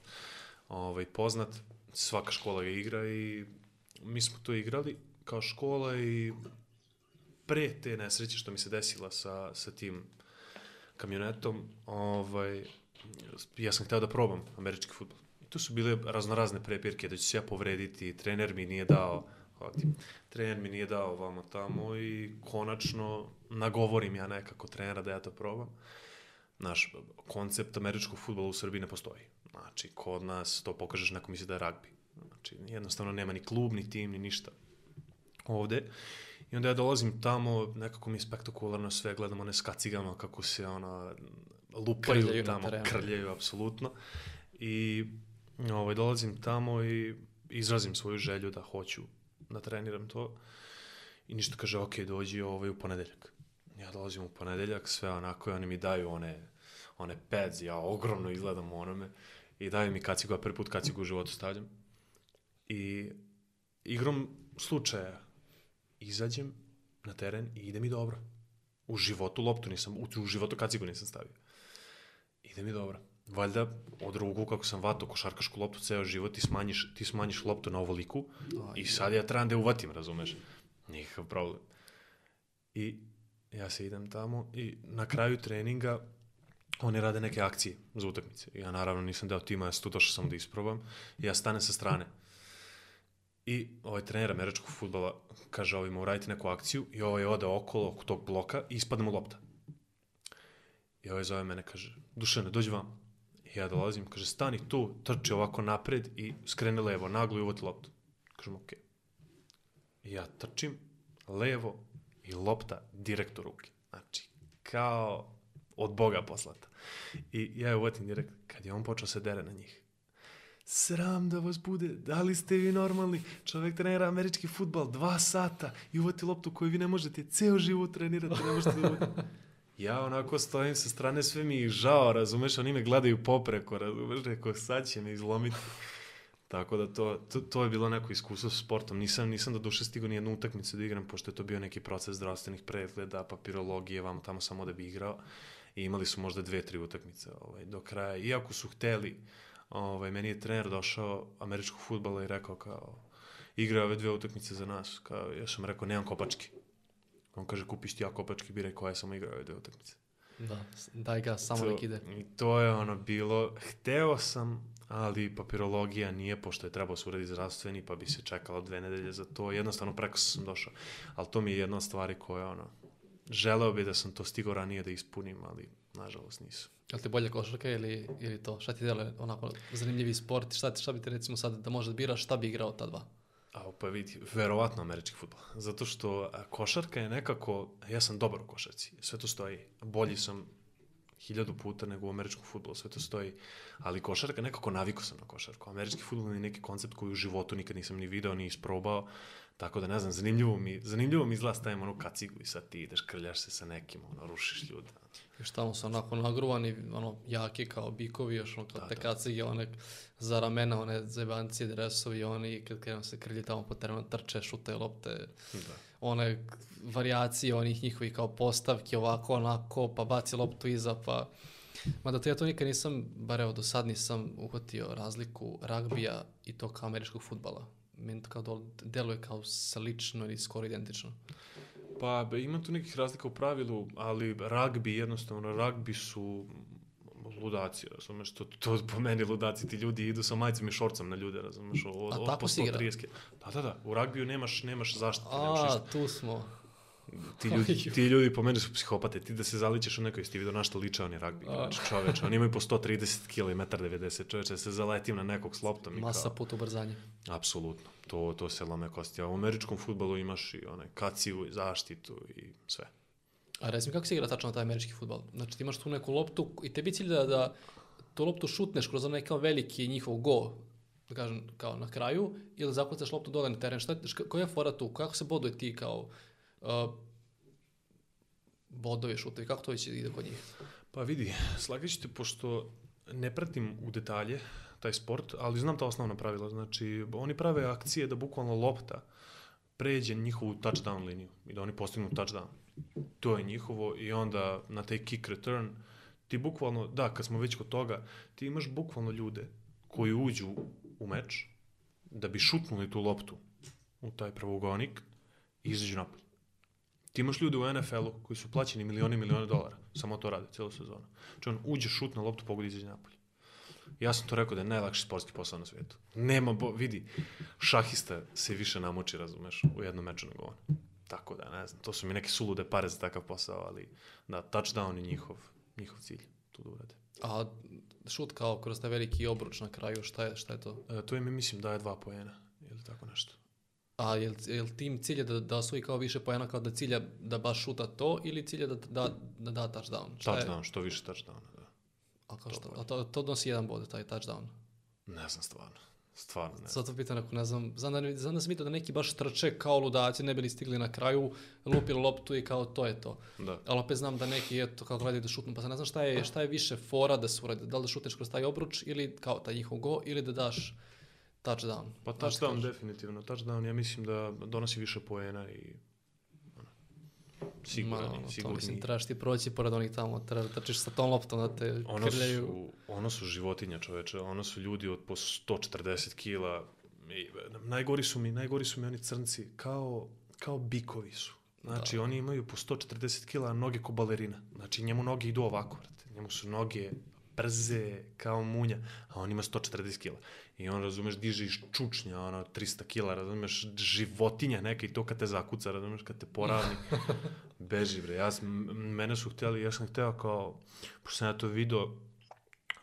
Ovaj, poznat, svaka škola ga igra i mi smo to igrali kao škola i pre te nesreće što mi se desila sa, sa tim kamionetom, ovaj, ja sam hteo da probam američki futbol. Tu su bile raznorazne prepirke da ću se ja povrediti, trener mi nije dao, ti, trener mi nije dao vamo tamo i konačno nagovorim ja nekako trenera da ja to probam. Naš koncept američkog futbola u Srbiji ne postoji. Znači, kod nas to pokažeš neko misli da je ragbi. Znači, jednostavno nema ni klub, ni tim, ni ništa ovde. I onda ja dolazim tamo, nekako mi je spektakularno sve, gledam one skacigama kako se ona lupaju krljaju tamo, krljaju apsolutno. I ovaj, dolazim tamo i izrazim svoju želju da hoću da treniram to. I ništa kaže, ok, dođi ovaj, u ponedeljak. Ja dolazim u ponedeljak, sve onako, i oni mi daju one, one pads, ja ogromno izgledam u onome, i daju mi kacigu, a prvi put kacigu u životu stavljam. I igrom slučaja izađem na teren i ide mi dobro. U životu loptu nisam, u, u životu kacigu nisam stavio. Ide mi dobro. Valjda od ruku kako sam vato košarkašku loptu ceo život ti smanjiš, ti smanjiš loptu na ovoliku Aj, i sad ja trebam da je uvatim, razumeš? Nikakav problem. I ja se idem tamo i na kraju treninga oni rade neke akcije za utakmice. Ja naravno nisam deo tima, ja sam tu došao samo da isprobam. I ja stanem sa strane. I ovaj trener američkog futbola kaže ovima uradite neku akciju i ovaj ode okolo oko tog bloka i ispadne mu lopta. I ovaj zove mene, kaže, Dušane, dođi vam. Ja dolazim, kaže, stani tu, trči ovako napred i skrene levo, naglo i uvoti loptu. Kažem, okej. Okay. Ja trčim levo i lopta direkt u ruke. Znači, kao od Boga poslata. I ja je uvatim direkt, kad je on počeo se dere na njih sram da vas bude, da li ste vi normalni? Čovek trenira američki futbal dva sata i uvati loptu koju vi ne možete ceo život trenirati, ne možete da uvati. Ja onako stojim sa strane, sve mi ih žao, razumeš, oni me gledaju popreko, razumeš, rekao, sad će me izlomiti. Tako da to, to, to je bilo neko iskustvo s sportom. Nisam, nisam do duše stigao ni jednu utakmicu da igram, pošto je to bio neki proces zdravstvenih pregleda, papirologije, vam tamo samo da bi igrao. I imali su možda dve, tri utakmice ovaj, do kraja. Iako su hteli, ovaj, meni je trener došao američkog futbala i rekao kao, igra ove dve utakmice za nas. Kao, ja sam rekao, nemam kopački. On kaže, kupiš ti ja kopački, biraj koja sam igrao ove utakmice. Da, daj ga, samo to, nek ide. I to je ono bilo, hteo sam, ali papirologija nije, pošto je trebao se uraditi zdravstveni, pa bi se čekalo dve nedelje za to. Jednostavno, preko sam došao. Ali to mi je jedna od stvari koja, ono, želeo bi da sam to stigao ranije da ispunim, ali nažalost nisu. Je li ti bolje košarka ili, ili to? Šta ti deluje onako zanimljivi sport? Šta, šta bi ti recimo sad da možeš da biraš šta bi igrao ta dva? A pa vidi, verovatno američki futbol. Zato što košarka je nekako, ja sam dobar u košarci, sve to stoji. Bolji sam hiljadu puta nego u američkom futbolu, sve to stoji. Ali košarka, nekako naviko sam na košarku. Američki futbol je neki koncept koji u životu nikad nisam ni video, ni isprobao. Tako da ne znam, zanimljivo mi, zanimljivo mi izgleda stavim onu kacigu i sad ti ideš, krljaš se sa nekim, ono, rušiš ljude. Još tamo su onako nagruvani, ono, jaki kao bikovi, još ono, da, te da. kacige, one za ramena, one zebancije, dresovi, oni, kad krenu se krlji tamo po terenu, trče, šute lopte, da. One variacije onih njihovih kao postavke, ovako, onako, pa baci loptu iza, pa... Mada to ja to nikad nisam, bar evo do sad nisam uhvatio razliku ragbija i to kao američkog futbala meni to kao deluje kao slično ili skoro identično. Pa ima tu nekih razlika u pravilu, ali ragbi jednostavno, ragbi su ludaci, razumeš, to, to po meni ludaci, ti ljudi idu sa majicom i šorcom na ljude, razumeš, od, A tako se igra? 130 kila. Da, da, da, u ragbiju nemaš, nemaš zaštitu, nemaš A, ništa. tu smo. Ti ljudi, ti ljudi po meni su psihopate, ti da se zaličeš u nekoj, jesi ti vidio na što liče oni ragbi, znači čoveč, oni imaju po 130 kila i 1,90 m, čoveče, se zaletim na nekog s loptom i Masa kao, put ubrzanje. apsolutno, to, to se lome kosti, a u američkom futbolu imaš i onaj kaciju i zaštitu i sve. A reci mi kako se igra tačno taj američki futbol? Znači ti imaš tu neku loptu i tebi cilj da, da tu loptu šutneš kroz onaj kao veliki njihov go, da kažem, kao na kraju, ili zakucaš loptu dole na teren. Šta, koja je fora tu? Kako se boduje ti kao uh, bodovi šutevi? Kako to već ide kod njih? Pa vidi, slagat ću te, pošto ne pratim u detalje taj sport, ali znam ta osnovna pravila. Znači, oni prave akcije da bukvalno lopta pređe njihovu touchdown liniju i da oni postignu touchdown. To je njihovo i onda na taj kick return ti bukvalno, da, kad smo već kod toga, ti imaš bukvalno ljude koji uđu u meč da bi šutnuli tu loptu u taj pravogonik i izađu napolje. Ti imaš ljude u NFL-u koji su plaćeni milioni i milioni dolara. Samo to rade cijelu sezonu. Znači on uđe, šut na loptu, pogodi izađe napolje. Ja sam to rekao da je najlakši sportski posao na svijetu. Nema, bo, vidi, šahista se više namoči, razumeš, u jednom meču nego on. Tako da, ne znam, to su mi neke sulude pare za takav posao, ali da, touchdown je njihov, njihov cilj, tu da urade. A šut kao kroz taj veliki obruč na kraju, šta je, šta je to? E, to im, je, mislim, daje dva poena ili tako nešto. A je li, je li tim cilj je da, da osvoji kao više pojena kao da cilja da baš šuta to ili cilja da da, da, da touchdown? Šta je? Touchdown, što više touchdowna, da. A, kao što, a to, to donosi jedan bod, taj touchdown. Ne znam stvarno. Stvarno ne znam. Sad to pitan ako ne znam, znam da, znam da sam vidio da neki baš trče kao ludaci, ne bili stigli na kraju, lupili loptu i kao to je to. Da. Ali opet znam da neki eto kako gledaju da šutnu, pa sad ne znam šta je, šta je više fora da se uradi, da li da šutneš kroz taj obruč ili kao taj njihov go ili da daš touchdown. Pa touchdown definitivno. Touchdown ja mislim da donosi više poena i siguran, Ma, sigurni. mislim, trebaš ti proći pored onih tamo, treba da trčiš sa tom loptom da te Ono krljaju. su, ono su životinja čoveče, ono su ljudi od po 140 kila. I, najgori su mi, najgori su mi oni crnci, kao, kao bikovi su. Znači, oni imaju po 140 kila, noge ko balerina. Znači, njemu noge idu ovako, vrate. Njemu su noge brze kao munja, a on ima 140 kila. I on, razumeš, diže iz čučnja, ono, 300 kila, razumeš, životinja neka i to kad te zakuca, razumeš, kad te poravni. Beži, bre. Ja sam, mene su htjeli, ja sam hteo kao, pošto sam ja to video,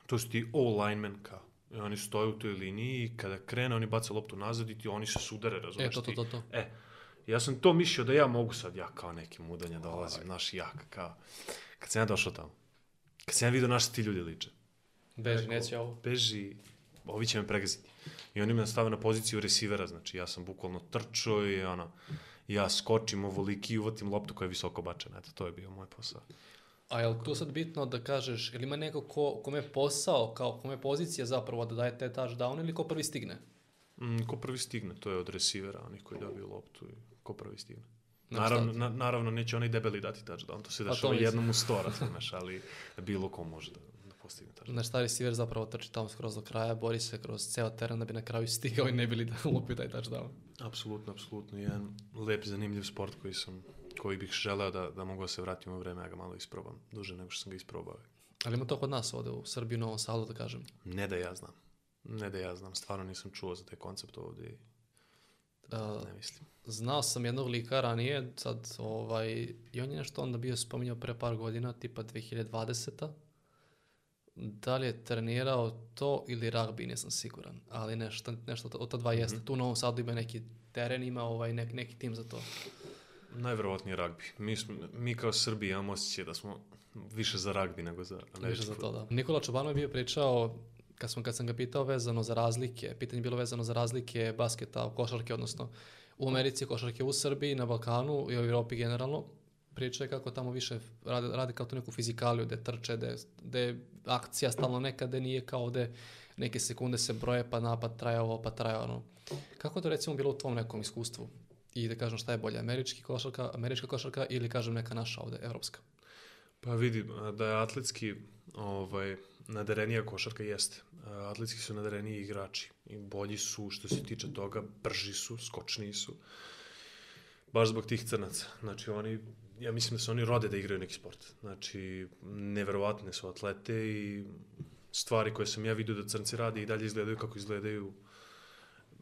to su ti all linemen kao. I oni stoje u toj liniji i kada krene, oni baca loptu nazad i ti, oni se sudare, razumeš E, to, to, to, to. E, ja sam to mislio da ja mogu sad, ja kao neki mudanja dolazim, naš jak, kao. Kad sam ja došao tamo, kad sam ja vidio naš ti ljudi liče, Beži, neće ovo. beži, ovi će me pregaziti. I oni me stave na poziciju resivera, znači ja sam bukvalno trčao i ono, ja skočim ovoliki i uvatim loptu koja je visoko bačena. Eto, to je bio moj posao. A je li tu sad bitno da kažeš, ili ima neko ko, kome je posao, kao kome je pozicija zapravo da daje te touchdown ili ko prvi stigne? Mm, ko prvi stigne, to je od resivera, onih koji dobiju loptu i ko prvi stigne. Naravno, na, naravno, neće onaj debeli dati touchdown, to se Pa dešava jednom u sto, razumeš, ali bilo ko može da, postigne touchdown. Znaš, taj receiver zapravo trči tamo skroz do kraja, bori se kroz ceo teren da bi na kraju stigao i ne bili da lupi taj touchdown. Apsolutno, apsolutno. Jedan lep, zanimljiv sport koji sam koji bih želeo da, da mogu da se vratim u vreme, ja ga malo isprobam, duže nego što sam ga isprobao. Ali ima to kod nas ovde u Srbiji, u Novom Sadu, da kažem. Ne da ja znam. Ne da ja znam, stvarno nisam čuo za taj koncept ovdje i Uh, ne mislim. znao sam jednog lika ranije, sad, ovaj, i on je nešto onda bio spominjao pre par godina, tipa 2020. Da li je trenirao to ili ragbi, nisam siguran, ali nešto, nešto od ta dva jeste. Tu u Novom Sadu ima neki teren, ima ovaj, neki, neki tim za to. Najverovatnije ragbi. Mi, mi kao Srbi imamo osjećaj da smo više za ragbi nego za Više američki za to, da. Nikola Čobanov je bio pričao, kad, smo, kad sam ga pitao vezano za razlike, pitanje je bilo vezano za razlike basketa, košarke, odnosno u Americi, košarke u Srbiji, na Balkanu i u Europi generalno. Priča je kako tamo više rade, rade kao tu neku fizikaliju, gde trče, gde, gde je akcija stalno neka, gde nije kao gde neke sekunde se broje, pa napad traje ovo, pa traje ono. Kako je to recimo bilo u tvom nekom iskustvu? I da kažem šta je bolje, američki košarka, američka košarka ili kažem neka naša ovde, evropska? Pa vidi, da je atletski ovaj, nadarenija košarka jeste. Atletski su nadareniji igrači i bolji su što se tiče toga, brži su, skočniji su. Baš zbog tih crnaca. Znači oni ja mislim da se oni rode da igraju neki sport. Znači, neverovatne su atlete i stvari koje sam ja vidio da crnci radi i dalje izgledaju kako izgledaju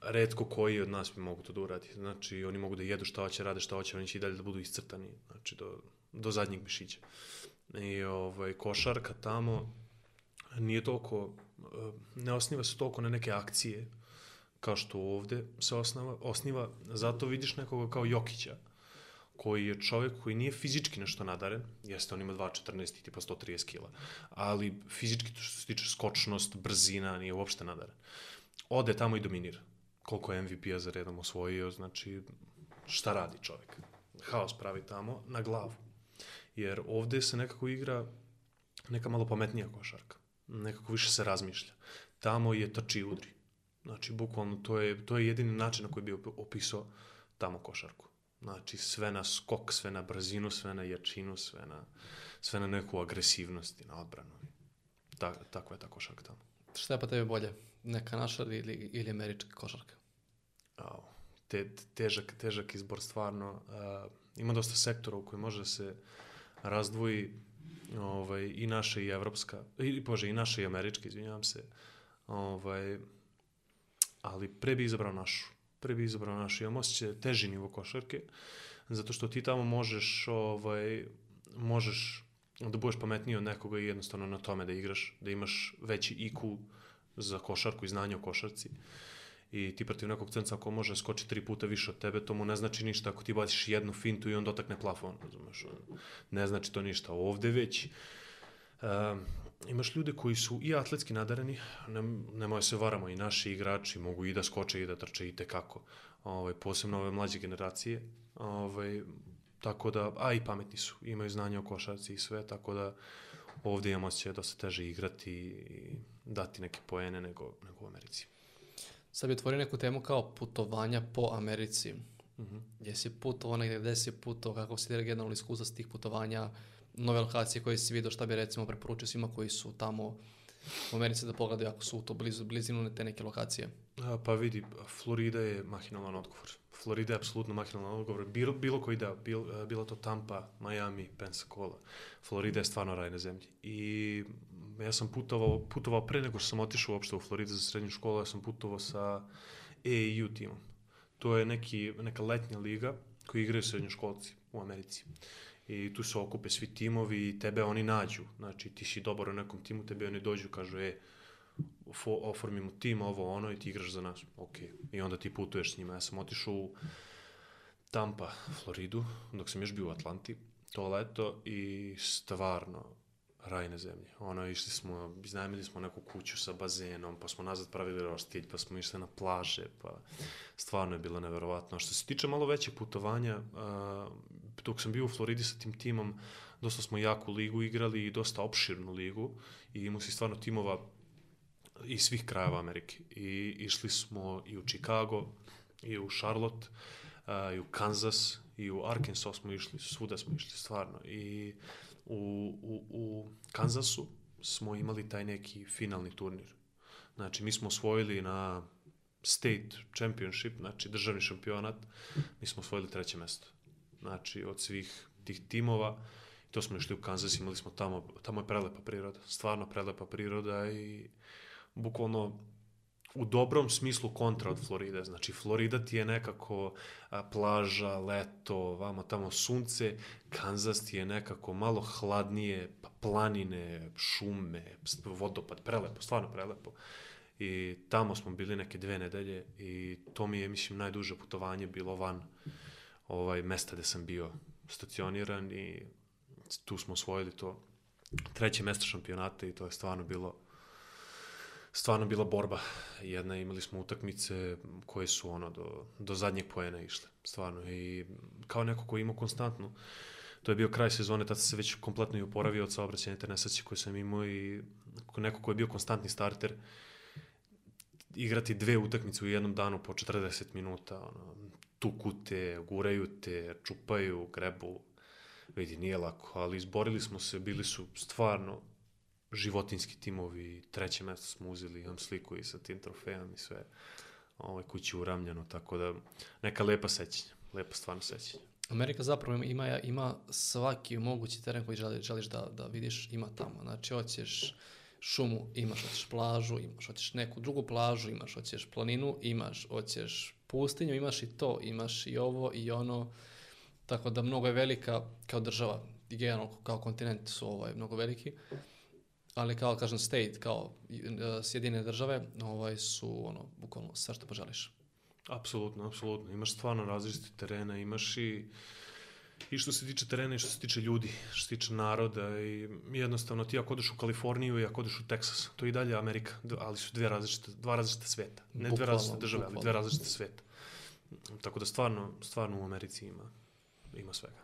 redko koji od nas bi mogu to da uradi. Znači, oni mogu da jedu šta hoće, rade šta hoće, oni će i dalje da budu iscrtani, znači, do, do zadnjeg mišića. I ovaj, košarka tamo nije toliko, eh, ne osniva se toliko na neke akcije, kao što ovde se osnava, osniva, zato vidiš nekoga kao Jokića, koji je čovjek koji nije fizički nešto nadaren, jeste on ima 2.14 i tipa 130 kila, ali fizički to što se tiče skočnost, brzina, nije uopšte nadaren. Ode tamo i dominira. Koliko je MVP-a za redom osvojio, znači šta radi čovjek? Haos pravi tamo na glavu. Jer ovde se nekako igra neka malo pametnija košarka. Nekako više se razmišlja. Tamo je trči udri. Znači, bukvalno, to je, to je jedini način na koji bi opisao tamo košarku. Znači, sve na skok, sve na brzinu, sve na jačinu, sve na, sve na neku agresivnost i na odbranu. Ta, takva je ta košarka tamo. Šta je pa tebi bolje? Neka naša ili, ili američka košarka? Oh, te, težak, težak izbor stvarno. Uh, ima dosta sektora u koji može da se razdvoji ovaj, i naša i evropska, i, bože, i naša i američka, izvinjavam se. Ovaj, ali pre bi izabrao našu. Pre bi izabrao našu. Imam osjećaj teži nivo košarke, zato što ti tamo možeš, ovaj, možeš da budeš pametniji od nekoga i jednostavno na tome da igraš, da imaš veći IQ za košarku i znanje o košarci. I ti protiv nekog crnca ako može skoči tri puta više od tebe, to mu ne znači ništa ako ti baciš jednu fintu i on dotakne plafon, razumeš? Ne znači to ništa. Ovde već um, imaš ljude koji su i atletski nadareni, ne, nemoj se varamo, i naši igrači mogu i da skoče i da trče i tekako, ovaj, posebno ove mlađe generacije, ovaj, tako da, a i pametni su, imaju znanje o košarci i sve, tako da ovde imamo se da se teže igrati i dati neke poene nego, nego u Americi. Sad bi otvorio neku temu kao putovanja po Americi. Mm -hmm. Gdje si putovao negdje, gde si putovao, kako si generalno iskustva s tih putovanja, nove lokacije koje si vidio, šta bi recimo preporučio svima koji su tamo u Americi da pogledaju ako su u to blizu, blizinu te neke lokacije? Pa vidi, Florida je mahinalan odgovor. Florida je apsolutno mahinalan odgovor. Bilo, bilo koji da, bil, bilo to Tampa, Miami, Pensacola. Florida je stvarno raj na zemlji. I ja sam putovao, putovao pre nego što sam otišao uopšte u Floridu za srednju školu, ja sam putovao sa AAU timom. To je neki, neka letnja liga koji igraju srednjoškolci u Americi i tu se okupe svi timovi i tebe oni nađu. Znači, ti si dobar u nekom timu, tebe oni dođu, kažu, e, oformimo tim, ovo, ono, i ti igraš za nas. Ok. I onda ti putuješ s njima. Ja sam otišao u Tampa, Floridu, dok sam još bio u Atlanti, to leto, i stvarno, raj na zemlji. Ono, išli smo, iznajmili smo neku kuću sa bazenom, pa smo nazad pravili roštilj, pa smo išli na plaže, pa stvarno je bilo neverovatno. Što se tiče malo većih putovanja, dok sam bio u Floridi sa tim timom, dosta smo jaku ligu igrali i dosta opširnu ligu i imao si stvarno timova iz svih krajeva Amerike. I išli smo i u Chicago, i u Charlotte, uh, i u Kansas, i u Arkansas smo išli, svuda smo išli stvarno. I u, u, u Kansasu smo imali taj neki finalni turnir. Znači, mi smo osvojili na state championship, znači državni šampionat, mi smo osvojili treće mesto. Znači, od svih tih timova, to smo išli u Kansas, imali smo tamo, tamo je prelepa priroda, stvarno prelepa priroda i bukvalno u dobrom smislu kontra od Floride. Znači, Florida ti je nekako a, plaža, leto, vamo tamo sunce, Kansas ti je nekako malo hladnije, pa planine, šume, vodopad, prelepo, stvarno prelepo. I tamo smo bili neke dve nedelje i to mi je, mislim, najduže putovanje bilo van ovaj, mesta gde sam bio stacioniran i tu smo osvojili to treće mesto šampionata i to je stvarno bilo stvarno bila borba. Jedna imali smo utakmice koje su ono do, do zadnjeg poena išle. Stvarno. I kao neko ko ima konstantnu to je bio kraj sezone, tada se već kompletno i oporavio od saobraćajne internesacije koje sam imao i neko ko je bio konstantni starter, igrati dve utakmice u jednom danu po 40 minuta, ono, tuku te, guraju te, čupaju, grebu, vidi, nije lako, ali izborili smo se, bili su stvarno životinski timovi, treće mesto smo uzeli, imam sliku i sa tim trofejom i sve ovaj, kući uramljeno, tako da neka lepa sećanja, lepa stvarno sećanja. Amerika zapravo ima, ima svaki mogući teren koji želi, želiš da, da vidiš, ima tamo. Znači, hoćeš šumu, imaš, hoćeš plažu, imaš, hoćeš neku drugu plažu, imaš, hoćeš planinu, imaš, hoćeš pustinju, imaš i to, imaš i ovo i ono. Tako da mnogo je velika kao država, generalno kao kontinent su ovaj, mnogo veliki, ali kao, kažem, state, kao uh, sjedine države, ovaj, su ono, bukvalno sve što poželiš. Apsolutno, apsolutno. Imaš stvarno različite terene, imaš i i što se tiče terena i što se tiče ljudi, što se tiče naroda i jednostavno ti ako odeš u Kaliforniju i ako odeš u Teksas, to je i dalje Amerika, ali su dve različite, dva različite sveta. Ne dve Bukvalno, različite države, ali bukvalno. dve različite sveta. Tako da stvarno, stvarno u Americi ima, ima svega.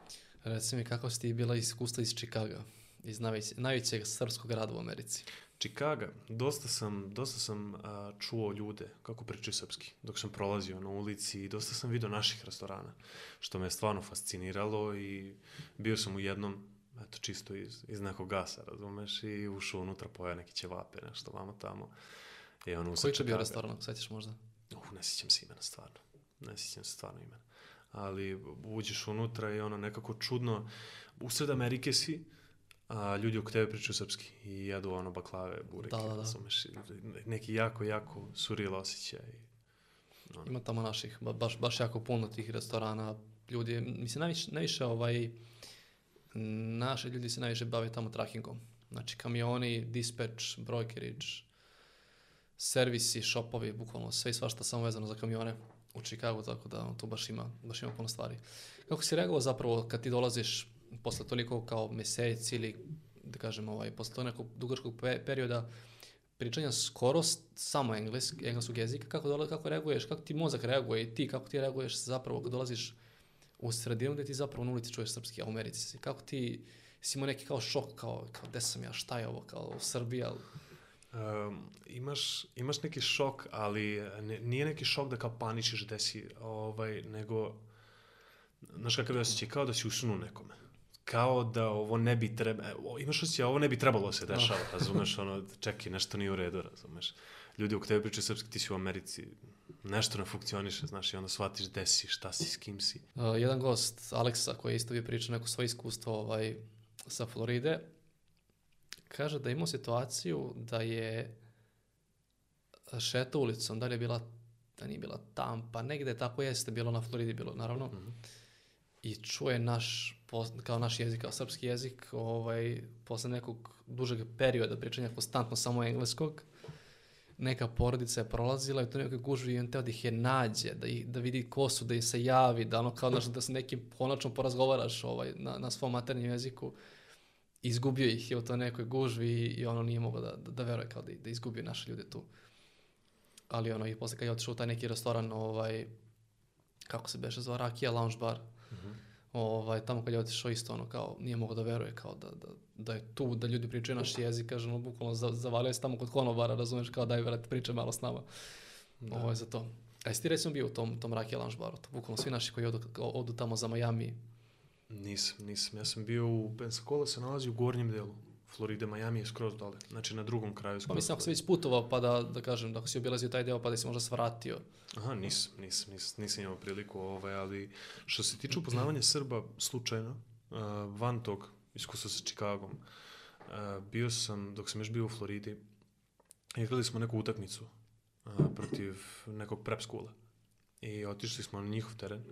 Reci mi kako si ti bila iskustva iz Čikaga, iz najveće, najvećeg srpskog grada u Americi. Čikaga, dosta sam, dosta sam a, čuo ljude kako pričaju srpski dok sam prolazio na ulici i dosta sam video naših restorana, što me je stvarno fasciniralo i bio sam u jednom, eto čisto iz, iz nekog gasa, razumeš, i ušao unutra, pojao neki ćevape, nešto vamo tamo. I ono, Koji je bio restoran, sećaš možda? Uh, ne sjećam se imena, stvarno. Ne sjećam se stvarno imena. Ali uđeš unutra i ono nekako čudno, usred Amerike si, a ljudi oko tebe pričaju srpski i jedu ono baklave, bureke, Da, da, da. razumeš, i neki jako, jako surreal osjećaj. Ono. Ima tamo naših, ba- baš, baš jako puno tih restorana. Ljudi, mislim, najviše, najviše ovaj, naši ljudi se najviše bave tamo trackingom. Znači, kamioni, dispatch, brokerage, servisi, shopovi, bukvalno sve i svašta samo vezano za kamione u Chicagu, tako da ono, tu baš ima, baš ima puno stvari. Kako si reagovao zapravo kad ti dolaziš posle toliko kao mesec ili da kažem ovaj, posle tog nekog dugačkog pe- perioda pričanja skoro samo englesk, engleskog jezika, kako, dola, kako reaguješ, kako ti mozak reaguje i ti, kako ti reaguješ zapravo kad dolaziš u sredinu gde ti zapravo na ulici čuješ srpski, a u Americi si. Kako ti si imao neki kao šok, kao, kao gde sam ja, šta je ovo, kao u Srbiji, ali Um, imaš, imaš neki šok, ali ne, nije neki šok da kao paničiš gde si, ovaj, nego, znaš kakav je osjećaj, kao da si usunuo nekome. Kao da ovo ne bi trebalo, imaš osjećaj, ovo ne bi trebalo da se dešava, razumeš, ono, čekaj, nešto nije u redu, razumeš. Ljudi oko tebe pričaju srpski, ti si u Americi, nešto ne funkcioniše, znaš, i onda shvatiš gde si, šta si, s kim si. Uh, jedan gost, Aleksa, koji je isto bio pričao neko svoje iskustvo ovaj, sa Floride, kaže da je imao situaciju da je šeta ulicom, da li je bila, da nije bila Tampa, negde tako jeste bilo na Floridi, bilo naravno, Mhm. i čuje naš, kao naš jezik, kao srpski jezik, ovaj, posle nekog dužeg perioda pričanja konstantno samo engleskog, neka porodica je prolazila i to nekoj gužvi i on teo da ih je nađe, da, ih, da vidi ko su, da im se javi, da ono kao znaš, da se nekim konačno porazgovaraš ovaj, na, na svom maternjem jeziku. Izgubio ih je u toj nekoj gužvi i, ono nije mogao da, da, da veruje kao da, da izgubio naše ljude tu. Ali ono, i posle kad je otišao u taj neki restoran, ovaj, kako se beše zvao, Rakija Lounge Bar, Mhm. Ovaj, tamo kad je otišao isto ono kao nije mogao da veruje kao da, da, da je tu, da ljudi pričaju naš jezik, kaže ono bukvalno za, zavalio se tamo kod konobara, razumeš, kao daj vrati priče malo s nama. Da. Ovo je za to. A jesi ti recimo bio u tom, tom Rakija Lounge baru? To bukvalno svi naši koji odu, odu tamo za Miami. Nisam, nisam. Ja sam bio u Pensacola, se nalazi u gornjem delu. Floride, Miami je skroz dole. Znači na drugom kraju skroz Pa mislim, ako si već putovao, pa da, da kažem, da ako si obilazio taj deo, pa da si možda svratio. Aha, nisam, nisam, nisam, nisam imao priliku, ovaj, ali što se tiče upoznavanja Srba slučajno, uh, van tog iskustva sa Čikagom, uh, bio sam, dok sam još bio u Floridi, igrali smo neku utakmicu uh, protiv nekog prep skula i otišli smo na njihov teren.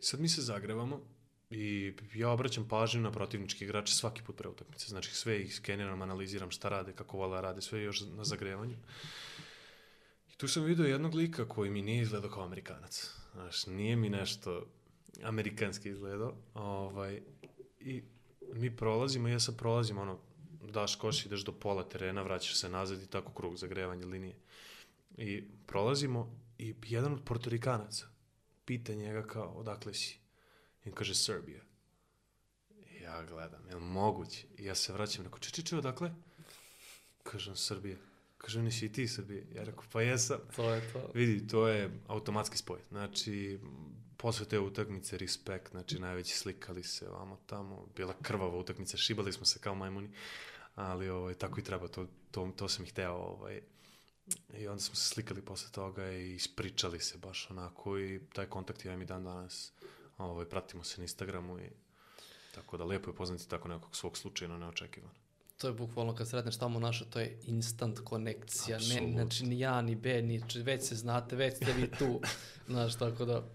Sad mi se zagrevamo i ja obraćam pažnju na protivnički igrače svaki put pre utakmice. Znači sve ih skeniram, analiziram šta rade, kako vola rade, sve još na zagrevanju. I tu sam vidio jednog lika koji mi nije izgledao kao Amerikanac. Znaš, nije mi nešto amerikanski izgledao. Ovaj, I mi prolazimo, ja sad prolazim, ono, daš koš, ideš do pola terena, vraćaš se nazad i tako krug zagrevanje linije. I prolazimo i jedan od portorikanaca pita njega kao, odakle si? I on kaže, Serbia. I ja gledam, je li moguće? I ja se vraćam, neko, če, če, če, odakle? Kažem, Srbija. Kaže, nisi i ti Srbije. Ja rekao, pa jesam. To je to. Vidi, to je automatski spoj. Znači, posle te utakmice, respekt, znači, najveći slikali se vamo tamo, bila krvava utakmica, šibali smo se kao majmuni, ali ovaj, tako i treba, to, to, to sam ih hteo, ovaj, i onda smo se slikali posle toga i ispričali se baš onako i taj kontakt ja im i dan danas Ovaj, pratimo se na Instagramu i tako da lijepo je poznati tako nekog svog slučajno neočekivano. To je bukvalno kad sretneš tamo naše, to je instant konekcija. Ne, Apsolutno. znači ni ja, ni B, ni, već se znate, već ste vi tu. Znaš, tako da...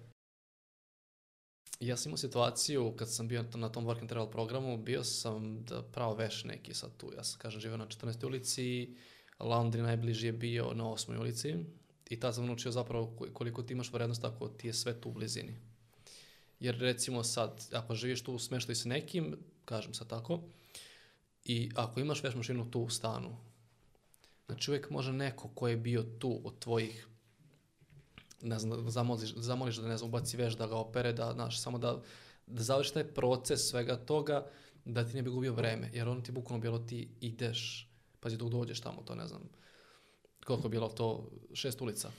Ja sam imao situaciju kad sam bio na tom Work and Travel programu, bio sam da pravo veš neki sad tu. Ja sam, kažem, živio na 14. ulici, Laundry najbliži je bio na 8. ulici i tad sam naučio zapravo ko- koliko ti imaš vrednost ako ti je sve tu u blizini. Jer recimo sad, ako živiš tu smeštoj sa nekim, kažem sad tako, i ako imaš veš mašinu tu u stanu, znači uvijek može neko ko je bio tu od tvojih ne znam, zamoliš, zamoliš da ne znam, ubaci veš, da ga opere, da, znaš, samo da, da završi taj proces svega toga, da ti ne bi gubio vreme, jer ono ti bukvalno bilo ti ideš, pazi dok dođeš tamo, to ne znam, koliko bilo to, šest ulica,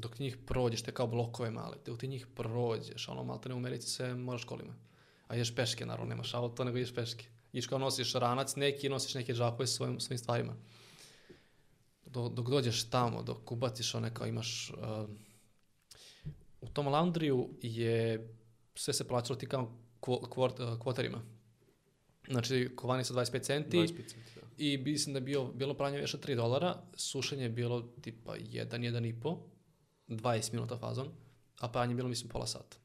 dok njih prođeš, te kao blokove male, dok ti njih prođeš, ono malte ne u Americi sve moraš kolima, a ideš peške, naravno, nemaš auto, nego ideš peške. Ideš kao nosiš ranac neki, nosiš neke džakove sa svojim, svojim stvarima. Dok, dok dođeš tamo, dok ubaciš one kao imaš... Uh, u tom laundriju je sve se plaćalo ti kao kvo, kvort, uh, kvoterima. Znači, kovanica 25 centi 25 centi, da. i mislim da je bio, bilo pranje veša 3 dolara, sušenje je bilo tipa 1, 1,5, 20 minuta fazon, a pranje je bilo mislim pola sata.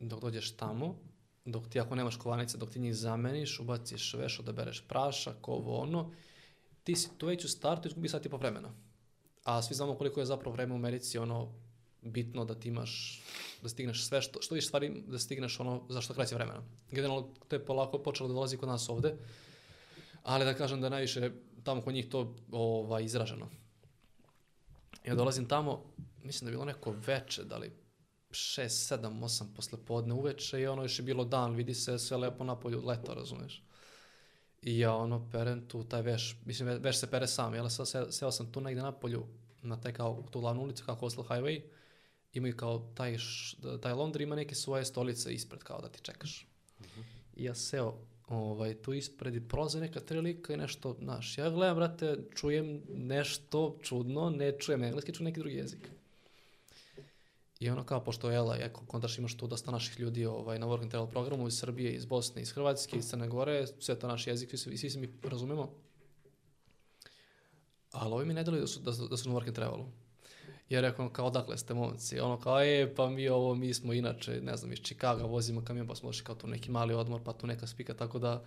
Dok dođeš tamo, dok ti ako nemaš kovanice, dok ti njih zameniš, ubaciš veš, odabereš prašak, ovo ono, ti si tu već u startu izgubi sat i po vremena. A svi znamo koliko je zapravo vreme u Americi ono bitno da ti imaš, da stigneš sve što, što više stvari da stigneš ono za što kraće vremena. Generalno to je polako počelo da dolazi kod nas ovde, ali da kažem da najviše tamo kod njih to ovaj, izraženo. Ja dolazim tamo, mislim da je bilo neko veče, da li 6, 7, 8 posle podne uveče i ono još je bilo dan, vidi se sve lepo napolju, leto, razumeš. I ja ono perem tu taj veš, mislim ve- veš se pere sam, jel sad se, seo sam tu negde napolju, na taj kao tu glavnu ulicu, kao Coastal Highway, imaju kao taj, taj laundry ima neke svoje stolice ispred kao da ti čekaš. I ja seo ovaj, tu ispred i prolaze neka tri lika i nešto, znaš, ja gledam, brate, čujem nešto čudno, ne čujem engleski, čujem neki drugi jezik. I ono kao, pošto je, kontaš imaš tu dosta naših ljudi ovaj, na Work and Travel programu iz Srbije, iz Bosne, iz Hrvatske, iz Crne Gore, sve to naš jezik, svi, svi se mi razumemo. Ali ovi mi ne deluju da su, da, da su na Work and Travelu. Ja rekao, kao, odakle ste momci? Ono kao, e, pa mi ovo, mi smo inače, ne znam, iz Čikaga vozimo kamion, pa smo došli kao tu neki mali odmor, pa tu neka spika, tako da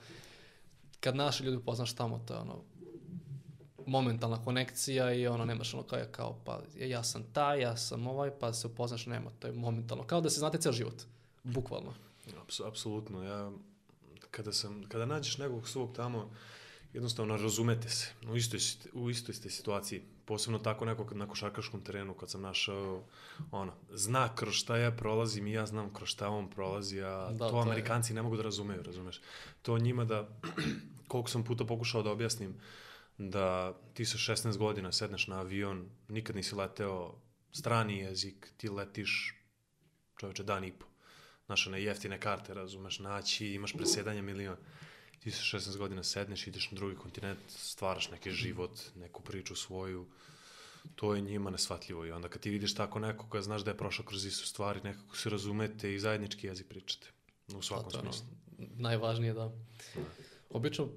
kad naši ljudi poznaš tamo, to je ono, momentalna konekcija i ono, nemaš ono kao, kao pa ja, ja sam taj, ja sam ovaj, pa se upoznaš, nema, to je momentalno, kao da se znate ceo život, bukvalno. Apsu- Apsolutno, ja kada sam, kada nađeš nekog svog tamo, jednostavno razumete se. U istoj, u istoj ste situaciji. Posebno tako nekog na košarkaškom terenu kad sam našao, ono, zna kroz šta ja prolazim i ja znam kroz šta on prolazi, a Da, to, to je- Amerikanci ne mogu da razumeju, razumeš? To njima da, koliko sam puta pokušao da objasnim, da ti sa 16 godina sedneš na avion, nikad nisi leteo strani jezik, ti letiš čoveče dan i po. Znaš, one jeftine karte, razumeš, naći, imaš presjedanje milion. Ti sa 16 godina sedneš, ideš na drugi kontinent, stvaraš neki život, neku priču svoju. To je njima nesvatljivo i onda kad ti vidiš tako nekoga, znaš da je prošao kroz istu stvari, nekako se razumete i zajednički jezik pričate. U svakom A to je ono, smislu. najvažnije da. Obično, uh,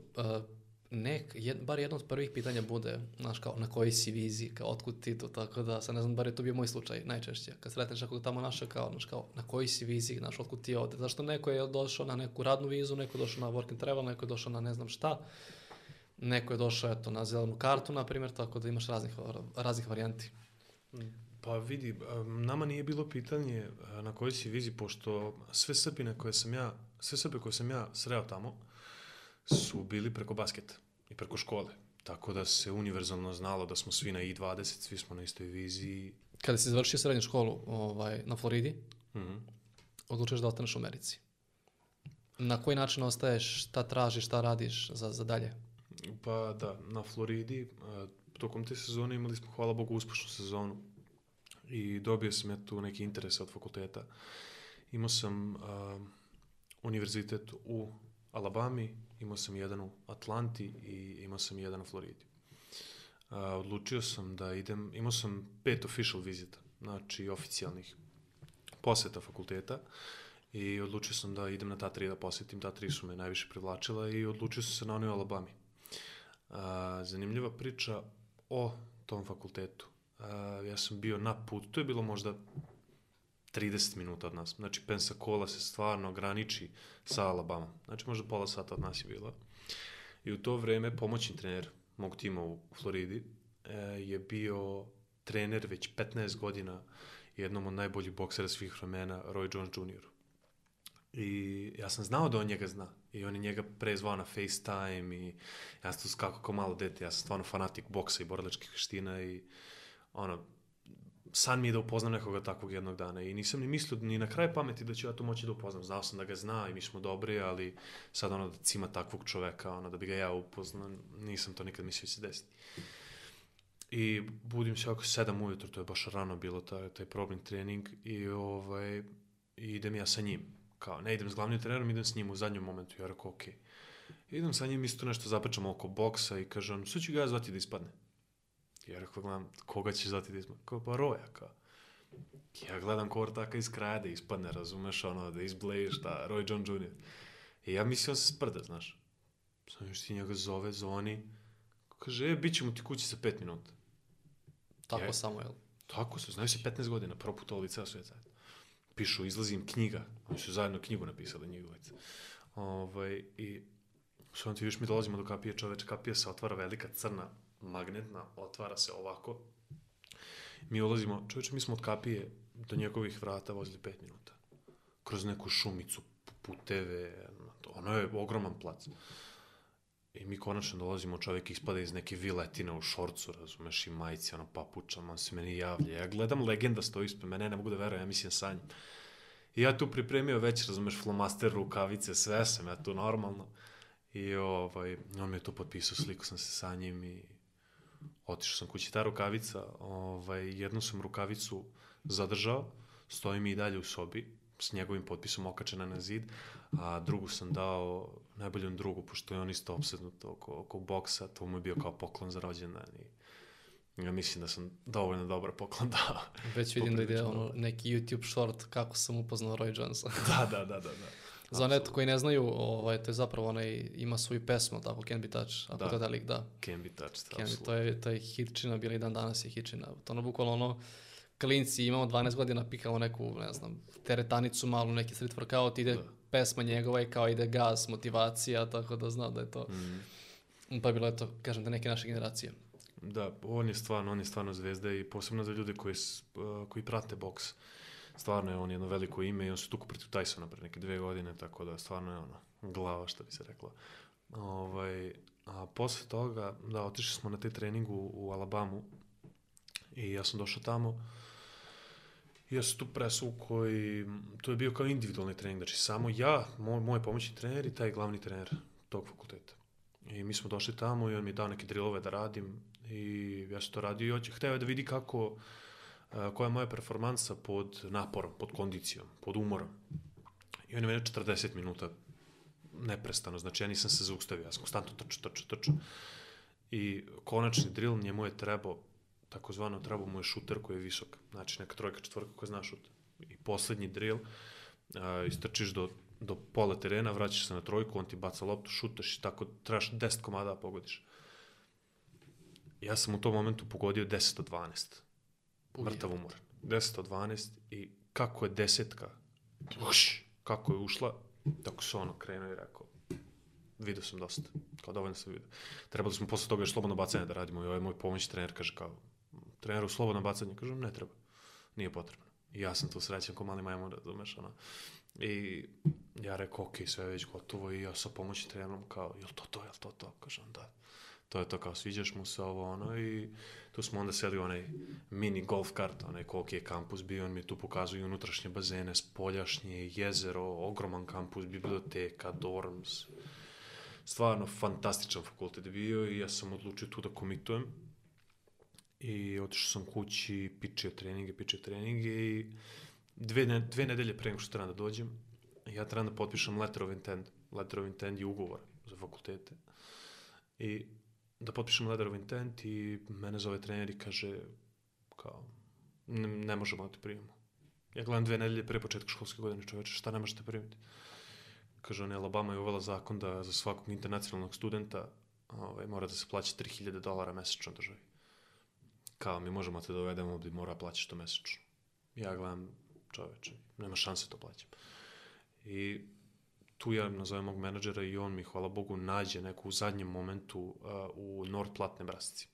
nek, jed, bar jedno od prvih pitanja bude, znaš, kao na kojoj si viziji, kao otkud ti to, tako da, sad ne znam, bar je to bio moj slučaj najčešće. Kad sretneš nekog tamo naša, kao, znaš, kao, na kojoj si viziji, znaš, otkud ti ovde. Zašto neko je došao na neku radnu vizu, neko je došao na work and travel, neko je došao na ne znam šta, neko je došao, eto, na zelenu kartu, na primjer, tako da imaš raznih, raznih varijanti. Pa vidi, nama nije bilo pitanje e, na kojoj si vizi, pošto sve Srbine koje sam ja, sve Srbe koje sam ja sreo tamo, su bili preko basketa i preko škole. Tako da se univerzalno znalo da smo svi na I-20, svi smo na istoj viziji. Kada si završio srednju školu ovaj, na Floridi, Mhm. odlučiš da ostaneš u Americi. Na koji način ostaješ, šta tražiš, šta radiš za, za dalje? Pa da, na Floridi, e, tokom te sezone imali smo, hvala Bogu, uspešnu sezonu i dobio sam ja tu neki interes od fakulteta. Imao sam a, univerzitet u Alabami, imao sam jedan u Atlanti i imao sam jedan u Floridi. A, odlučio sam da idem, imao sam pet official vizita, znači oficijalnih poseta fakulteta i odlučio sam da idem na ta tri da posetim. Ta tri su me najviše privlačila i odlučio sam se na onoj Alabami. A, zanimljiva priča o tom fakultetu. A, ja sam bio na put, to je bilo možda 30 minuta od nas. Znači, Pensacola se stvarno graniči sa Alabama. Znači, možda pola sata od nas je bila. I u to vreme pomoćni trener mog tima u Floridi e, je bio trener već 15 godina jednom od najboljih boksera svih vremena, Roy Jones Jr. I ja sam znao da on njega zna. I on je njega pre zvao na FaceTime i ja sam tu skako kao malo dete. Ja sam stvarno fanatik boksa i borilačkih veština i ono, san mi je da upoznam nekoga takvog jednog dana i nisam ni mislio ni na kraj pameti da ću ja to moći da upoznam. Znao sam da ga zna i mi smo dobri, ali sad ono da cima takvog čoveka, ono da bi ga ja upoznao, nisam to nikad mislio da se desiti. I budim se oko 7 ujutro, to je baš rano bilo taj, taj problem trening i, ovaj, idem ja sa njim. Kao, ne idem s glavnim trenerom, idem s njim u zadnjem momentu. Ja rekao, okej. Okay. Idem sa njim, isto nešto zapačamo oko boksa i kaže on, sve ću ga ja zvati da ispadne. Ja rekao, gledam, koga ćeš zvati da ispadne? Kao, pa Roja, kao. Ja gledam ko ortaka iz kraja da ispadne, razumeš, ono, da izbleje šta, Roy John Jr. I ja mislio da se sprda, znaš. Sam još ti njega zove, zvoni. Kaže, e, bit ćemo ti kući za pet minuta. Tako Ja- samo, jel? Tako se, znaju se 15 godina, prvo putovali ceo svet zajedno. Pišu, izlazi im knjiga, oni su zajedno knjigu napisali njih dvojica. Ovaj, I sve ti vidiš, mi dolazimo do kapije, čoveč, kapija se otvara velika crna, magnetna, otvara se ovako. Mi ulazimo, čoveče, mi smo od kapije do njegovih vrata vozili 5 minuta. Kroz neku šumicu, pu- puteve, ono je ogroman plac. I mi konačno dolazimo, čovjek ispada iz neke viletine u šorcu, razumeš, i majici, ono, papučama, on se meni javlja. Ja gledam legenda stoji ispred mene, ne mogu da verujem, ja mislim sanjam. I ja tu pripremio već, razumeš, flomaster, rukavice, sve sam ja tu normalno. I ovaj, on mi je tu potpisao, sliku sam se sa njim i otišao sam kući. Ta rukavica, ovaj, jednu sam rukavicu zadržao, stoji mi i dalje u sobi, s njegovim potpisom okačena na zid, a drugu sam dao najboljem drugu, pošto je on isto obsednut oko, oko boksa, to mu je bio kao poklon za rođendan i ja mislim da sam dovoljno dobar poklon dao. Već vidim da ide ono, neki YouTube short kako sam upoznao Roy Jonesa. da, da, da, da. da. Za one eto koji ne znaju, ovaj, to je zapravo onaj, ima svoju pesmu, tako, Can Be Touch, ako Da. to da lik da. Can be touched, Can Be, to je, to je hitčina, bila i dan danas je hitčina. To ono bukvalno ono, klinci, imamo 12 godina, pikamo neku, ne znam, teretanicu malu, neki street workout, ide Da. pesma njegova i kao ide gas, motivacija, tako da znam da je to. Mm. Pa je bilo, eto, kažem, da neke naše generacije. Da, on je stvarno, on je stvarno zvezda i posebno za ljude koji, uh, koji prate boks. Stvarno je on jedno veliko ime i on se tuku protiv Tysona pre neke dve godine, tako da stvarno je ono, glava, što bi se reklo. Ovaj, a posle toga, da, otišli smo na taj trening u, Alabamu i ja sam došao tamo i ja sam tu presvukao i to je bio kao individualni trening, znači samo ja, moj, moj pomoćni trener i taj glavni trener tog fakulteta. I mi smo došli tamo i on mi je dao neke drillove da radim i ja sam to radio i hoće, hteo je da vidi kako, koja je moja performansa pod naporom, pod kondicijom, pod umorom. I on je mene 40 minuta neprestano, znači ja nisam se zaustavio, ja sam konstantno trčao, trčao, trčao. I konačni drill njemu je trebao, takozvano trebao mu je šuter koji je visok, znači neka trojka, četvorka koja zna šut. I poslednji drill, a, istrčiš do, do pola terena, vraćaš se na trojku, on ti baca loptu, šutaš i tako trebaš 10 komada da pogodiš. Ja sam u tom momentu pogodio 10 od 12. Mrtav umoran. 10 od 12 i kako je desetka, uš, kako je ušla, tako se ono krenuo i rekao, vidio sam dosta, kao dovoljno sam vidio. Trebali smo posle toga još slobodno bacanje da radimo i ovaj moj pomoć trener kaže kao, treneru slobodno bacanje, kažem ne treba, nije potrebno. I ja sam tu srećan ko mali majmun, razumeš, ono. I ja rekao, ok, sve je već gotovo i ja sa pomoći trenerom kao, jel to to, jel to to? Kažem, da. To je to kao, sviđaš mu se ovo, ono, i tu smo onda seli onaj mini golf kart, onaj koliki je kampus bio, on mi tu pokazuje unutrašnje bazene, spoljašnje, jezero, ogroman kampus, biblioteka, dorms. Stvarno fantastičan fakultet bio i ja sam odlučio tu da komitujem. I otišao sam kući, pičio treninge, pičio treninge i dve, ne, dve nedelje pre nego što trebam da dođem, ja trebam da potpišem letter of intent. Letter of intent je ugovor za fakultete. I da potpišem letter of intent i mene zove trener i kaže kao, ne, ne možemo da te primimo. Ja gledam dve nedelje pre početka školske godine, čoveče, šta ne možete primiti? Kaže, on, Alabama je uvela zakon da za svakog internacionalnog studenta ovaj, mora da se plaća 3000 dolara mesečno državi. Kao, mi možemo te dovedemo ovdje, mora plaćaš to mesečno. Ja gledam, čoveče, nema šanse to plaćam. I tu ja nazovem mog menadžera i on mi, hvala Bogu, nađe neku u zadnjem momentu uh, u Platte, Nebrasci.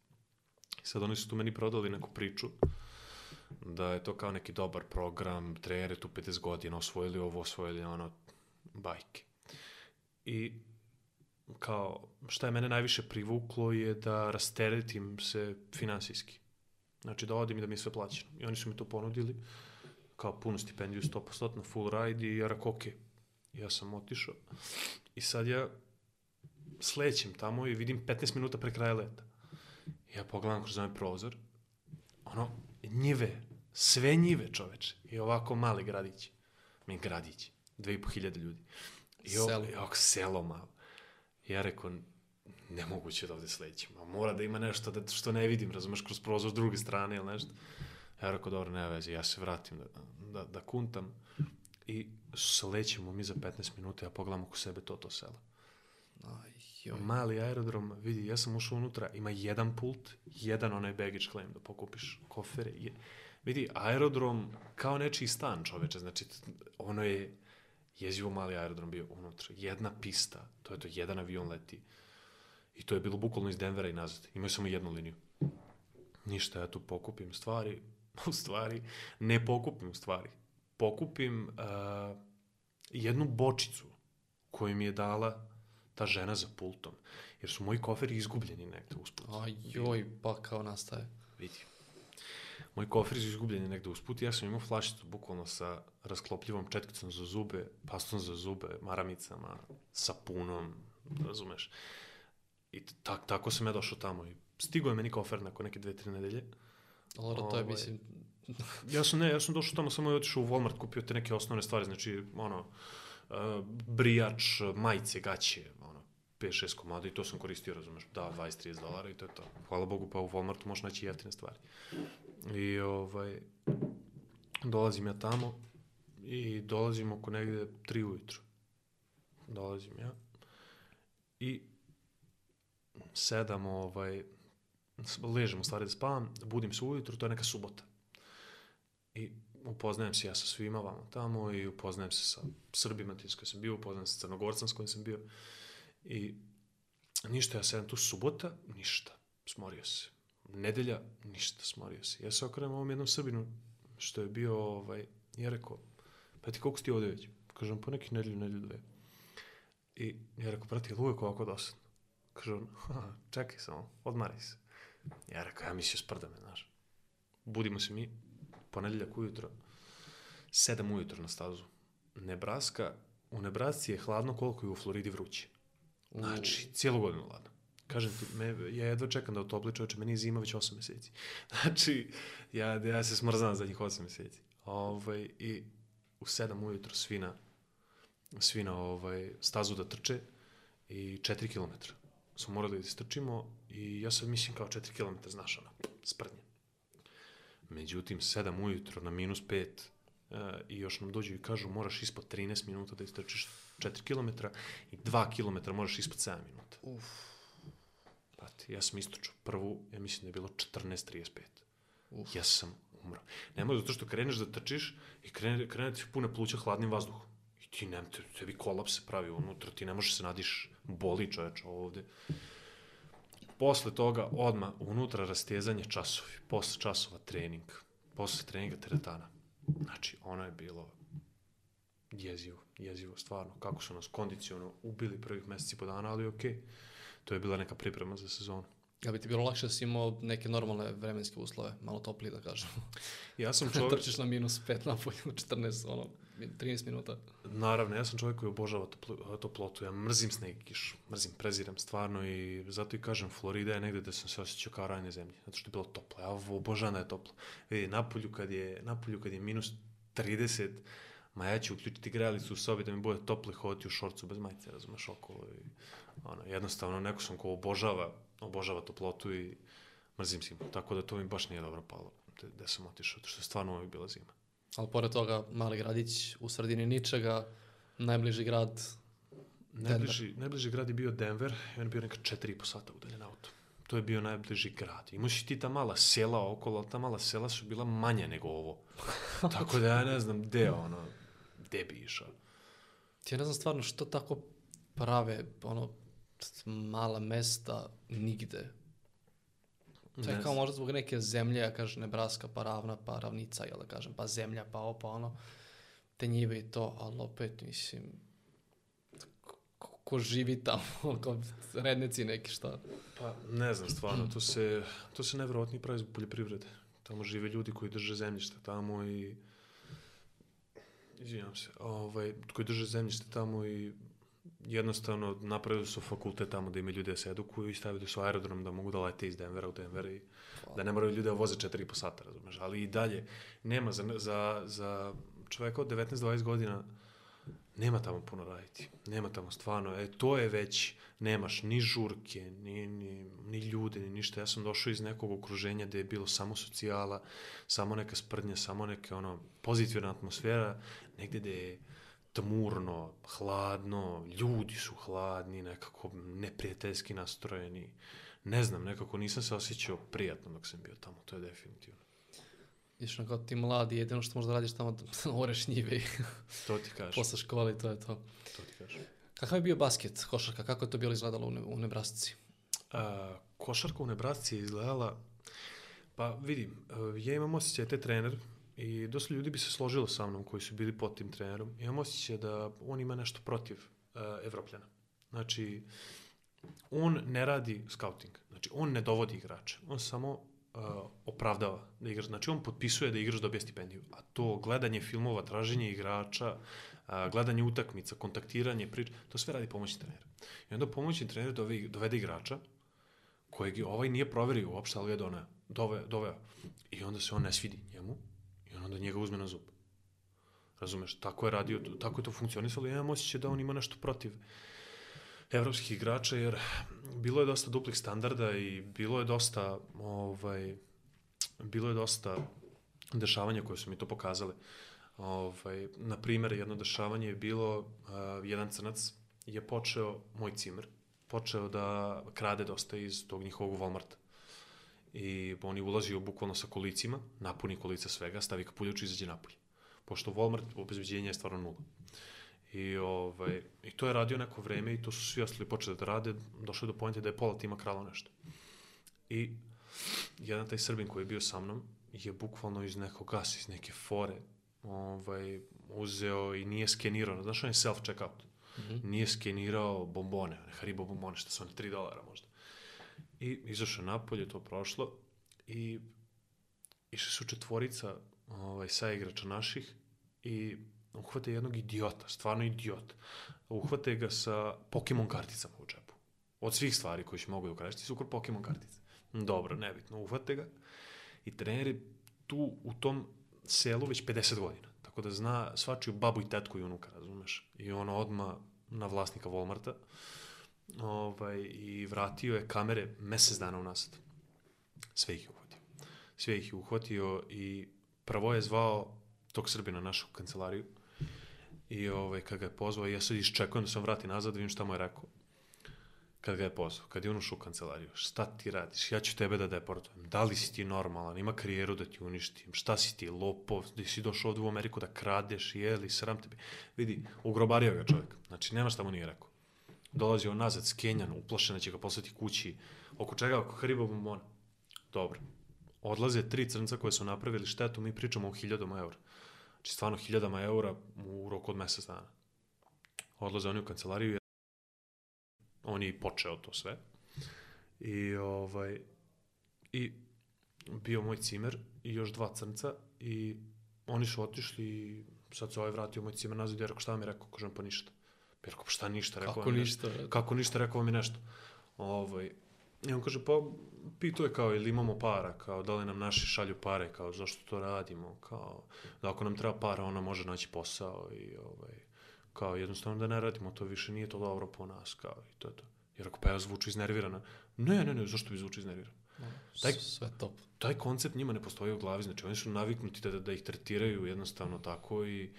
I sad oni su tu meni prodali neku priču da je to kao neki dobar program, trenere tu 50 godina, osvojili ovo, osvojili ono, bajke. I kao, šta je mene najviše privuklo je da rasteretim se finansijski. Znači da odim i da mi je sve plaćeno. I oni su mi to ponudili kao punu stipendiju 100% na full ride i ja rekao, ok, ja sam otišao. I sad ja slećem tamo i vidim 15 minuta pre kraja leta. Ja pogledam kroz onaj prozor, ono, njive, sve njive čoveče. I ovako mali gradić. Mi gradić, 2500 ljudi. I ovo, Selo. ovako selo malo. Ja rekao, nemoguće da ovde slećem. A mora da ima nešto da, što ne vidim, razumeš, kroz prozor s druge strane ili nešto. Ja rekao, dobro, nema veze, ja se vratim da, da, da kuntam. I slećemo mi za 15 minuta, ja pogledam oko sebe to, to selo. Aj, joj. Mali aerodrom, vidi, ja sam ušao unutra, ima jedan pult, jedan onaj baggage claim da pokupiš kofere. Je, vidi, aerodrom kao nečiji stan, čoveče, znači, ono je jezivo mali aerodrom bio unutra. Jedna pista, to je to, jedan avion leti. I to je bilo bukvalno iz Denvera i nazad. Imaju samo jednu liniju. Ništa, ja tu pokupim stvari, u stvari, ne pokupim stvari. Pokupim uh, jednu bočicu koju mi je dala ta žena za pultom. Jer su moji koferi izgubljeni negde usput. Aj, joj, pa kao nastaje. Vidi. Moji koferi su izgubljeni negde usput. Ja sam imao flašicu bukvalno sa rasklopljivom četkicom za zube, pastom za zube, maramicama, sapunom, razumeš. I tak, tako sam ja došao tamo i stigo je meni kofer nakon neke dve, tri nedelje. Ali to je, Ovaj, mislim, Ja sam ne, ja sam došao tamo samo i otišao u Walmart, kupio te neke osnovne stvari, znači ono uh, brijač, majice, gaće, ono 5-6 komada i to sam koristio, razumeš, da 20-30 dolara i to je to. Hvala Bogu, pa u Walmartu možeš naći jeftine stvari. I ovaj dolazim ja tamo i dolazim oko negde 3 ujutru. Dolazim ja i sedam, ovaj, ležem u stvari da spavam, budim se ujutru, to je neka subota. I upoznajem se ja sa svima vama tamo i upoznajem se sa Srbima s kojim sam bio, upoznajem se sa Crnogorcem s kojim sam bio. I ništa, ja sedam tu subota, ništa, smorio se. Nedelja, ništa, smorio se. Ja se okrenem ovom jednom Srbinu, što je bio, ovaj, ja rekao, pa ti koliko si ti ovde već? Kažem, po nekih nedelju, nedelju dve. I ja rekao, brate, je uvek ovako dosadno? Kaže on, "Ha, čekaj samo, odmaraj se. Ja rekao, ja mislio sprda me, znaš. Budimo se mi, ponedeljak ujutro, sedam ujutro na stazu. Nebraska, u Nebrasci je hladno koliko je u Floridi vruće. Znači, cijelu godinu hladno. Kažem ti, me, ja jedva čekam da otopli čovječe, meni je zima već 8 meseci. Znači, ja, ja se smrzam za njih 8 meseci. Ovaj, I u 7 ujutro svi na, svi na ovaj, stazu da trče i 4 km. Smo morali da istrčimo i ja sad mislim kao 4 km, znaš, ono, sprdnje. Međutim, 7 ujutro na minus 5 uh, i još nam dođu i kažu moraš ispod 13 minuta da istrčiš 4 km i 2 km možeš ispod 7 minuta. Uf. Brate, ja sam istočao prvu, ja mislim da je bilo 14.35. Uf. Ja sam umro. Nemoj zato što kreneš da trčiš i krene, krene ti pune pluća hladnim vazduhom. I ti nem, te, tebi kolaps se pravi unutra, ti ne možeš se nadiš, boli čoveč ovde. Posle toga odma unutra rastezanje časovi, posle časova trening, posle treninga teretana. Znači, ono je bilo jezivo, jezivo, stvarno. Kako su nas kondiciono ubili prvih meseci po dana, ali okej. To je bila neka priprema za sezonu. Ja bi ti bilo lakše da si imao neke normalne vremenske uslove, malo toplije da kažem. Ja sam čovjek, Trčiš na minus 5 napolje, na 14, ono, 13 minuta. naravno, ja sam čovjek koji obožava toplu, toplotu. Ja mrzim sneg i kišu, mrzim, prezirem stvarno i zato i kažem, Florida je negde gde sam se osjećao kao raj na zemlji, zato što je bilo toplo. Ja obožavam da je toplo. Vidi, napolju kad je, napolju kad je minus 30, ma ja ću uključiti grejalicu u sobi da mi bude toplo i hoditi u šorcu bez majice, razumeš, okolo. I, ono, jednostavno, neko sam ko obožava, obožava toplotu i mrzim zimu. Tako da to mi baš nije dobro palo, da, da sam otišao, što je stvarno uvijek bila zima. Ali pored toga, mali gradić u sredini ničega, najbliži grad Najbliži, najbliži grad je bio Denver i on je bio neka 4,5 sata udaljen auto. To je bio najbliži grad. Imaš i ti ta mala sela okolo, ali ta mala sela su bila manje nego ovo. Tako da ja ne znam gde, ono, gde bi išao. Ti ja ne znam stvarno što tako prave, ono, mala mesta nigde. To je kao možda zbog neke zemlje, ja kažem Nebraska, pa ravna, pa ravnica, jel da kažem, pa zemlja, pa opa, ono, te njive i to, ali opet, mislim, ko, živi tamo, kao rednici neki šta. Pa, ne znam, stvarno, to se, to se nevjerojatno pravi zbog poljoprivrede. Tamo žive ljudi koji drže zemljište tamo i... Izvinjam se, ovaj, koji drže zemljište tamo i jednostavno napravili su fakultet tamo da imaju ljude da se edukuju i stavili su aerodrom da mogu da lete iz Denvera u Denver i da ne moraju ljude da voze 4,5 sata, razumeš, ali i dalje nema za, za, za čoveka od 19-20 godina nema tamo puno raditi. Nema tamo stvarno. E, to je već, nemaš ni žurke, ni, ni, ni ljude, ni ništa. Ja sam došao iz nekog okruženja gde je bilo samo socijala, samo neka sprdnja, samo neka ono, pozitivna atmosfera, negde gde je tmurno, hladno, ljudi su hladni, nekako neprijateljski nastrojeni. Ne znam, nekako nisam se osjećao prijatno dok sam bio tamo, to je definitivno. Iš kao ti mladi, jedino što možda radiš tamo, oreš njive To ti kažem, posle škole to je to. to ti kažem. Kakav je bio basket, košarka, kako je to bilo izgledalo u, ne, u Nebrasci? A, košarka u Nebrasci je izgledala, pa vidim, a, ja imam osjećaj te trener i dosta ljudi bi se složilo sa mnom koji su bili pod tim trenerom. Imam osjećaj da on ima nešto protiv a, Evropljana. Znači, on ne radi scouting, znači on ne dovodi igrače, on samo a, opravdava da igrač, znači on potpisuje da igrač dobije stipendiju, a to gledanje filmova, traženje igrača, a, gledanje utakmica, kontaktiranje, prič, to sve radi pomoćni trener. I onda pomoćni trener dove, dovede igrača kojeg je ovaj nije proverio uopšte, ali ga je doneo, dove, doveo. I onda se on ne svidi njemu on onda njega uzme na zub. Razumeš, tako je radio, tako je to funkcionisalo i ja imam osjećaj da on ima nešto protiv evropskih igrača, jer bilo je dosta duplih standarda i bilo je dosta, ovaj, bilo je dosta dešavanja koje su mi to pokazale. Ovaj, na primjer, jedno dešavanje je bilo, uh, jedan crnac je počeo, moj cimer, počeo da krade dosta iz tog njihovog Walmarta. I on je ulazio bukvalno sa kolicima, napuni kolica svega, stavi kapuljač i izađe napolje. Pošto Walmart obezbeđenje je stvarno nula. I, ovaj, I to je radio neko vreme i to su svi ostali počeli da rade, došlo je do pojente da je pola tima kralo nešto. I jedan taj Srbin koji je bio sa mnom je bukvalno iz nekog gas, iz neke fore ovaj, uzeo i nije skenirao, znaš on je self-checkout, mm -hmm. nije skenirao bombone, one Haribo bombone, što su one 3 dolara možda. I izašao napolje, to prošlo i išli su četvorica ovaj, sa igrača naših i uhvate jednog idiota, stvarno idiot. Uhvate ga sa Pokemon karticama u džepu. Od svih stvari koje će mogu da ukrašiti su kod Pokemon kartice. Dobro, nebitno, uhvate ga. I trener je tu u tom selu već 50 godina. Tako da zna svačiju babu i tetku i unuka, razumeš? I ono odma na vlasnika Walmarta ovaj, i vratio je kamere mesec dana unazad. Sve ih je uhvatio. Sve ih je uhvatio i prvo je zvao tog Srbina našu kancelariju i ovaj, kad ga je pozvao, ja sad iščekujem da se on vrati nazad, vidim šta mu je rekao. Kad ga je pozvao, kad je on ušao u kancelariju, šta ti radiš, ja ću tebe da deportujem, da li si ti normalan, ima karijeru da ti uništim, šta si ti, lopov, da si došao ovde u Ameriku da kradeš, jeli, sram tebi. Vidi, ugrobario ga čovjek, znači nema šta mu nije rekao. Dolazi on nazad, skenjan, uplašen da će ga poslati kući, oko čega, oko Haribo bombona. Dobro. Odlaze tri crnca koje su napravili štetu, mi pričamo o hiljadama eura. Znači, stvarno hiljadama eura u roku od mesec dana. Odlaze oni u kancelariju, on je i počeo to sve. I, ovaj, i bio moj cimer i još dva crnca i oni su otišli i sad se ovaj vratio moj cimer nazad i rekao šta mi je rekao, kažem pa ništa. Rekao šta ništa, rekao Kako vam ništa? Nešto. Kako ništa, rekao vam je nešto. Ovaj, I on kaže, pa pitao je kao, ili imamo para, kao, da li nam naši šalju pare, kao, zašto to radimo, kao, da ako nam treba para, ona može naći posao i, ovaj, kao, jednostavno da ne radimo, to više nije to dobro po nas, kao, i to je to. Jer ako pa ja zvuču iznervirana, ne, ne, ne, zašto bi zvuču iznervirana? Taj- Sve top. taj koncept njima ne postoji u glavi, znači oni su naviknuti da, da ih tretiraju jednostavno tako i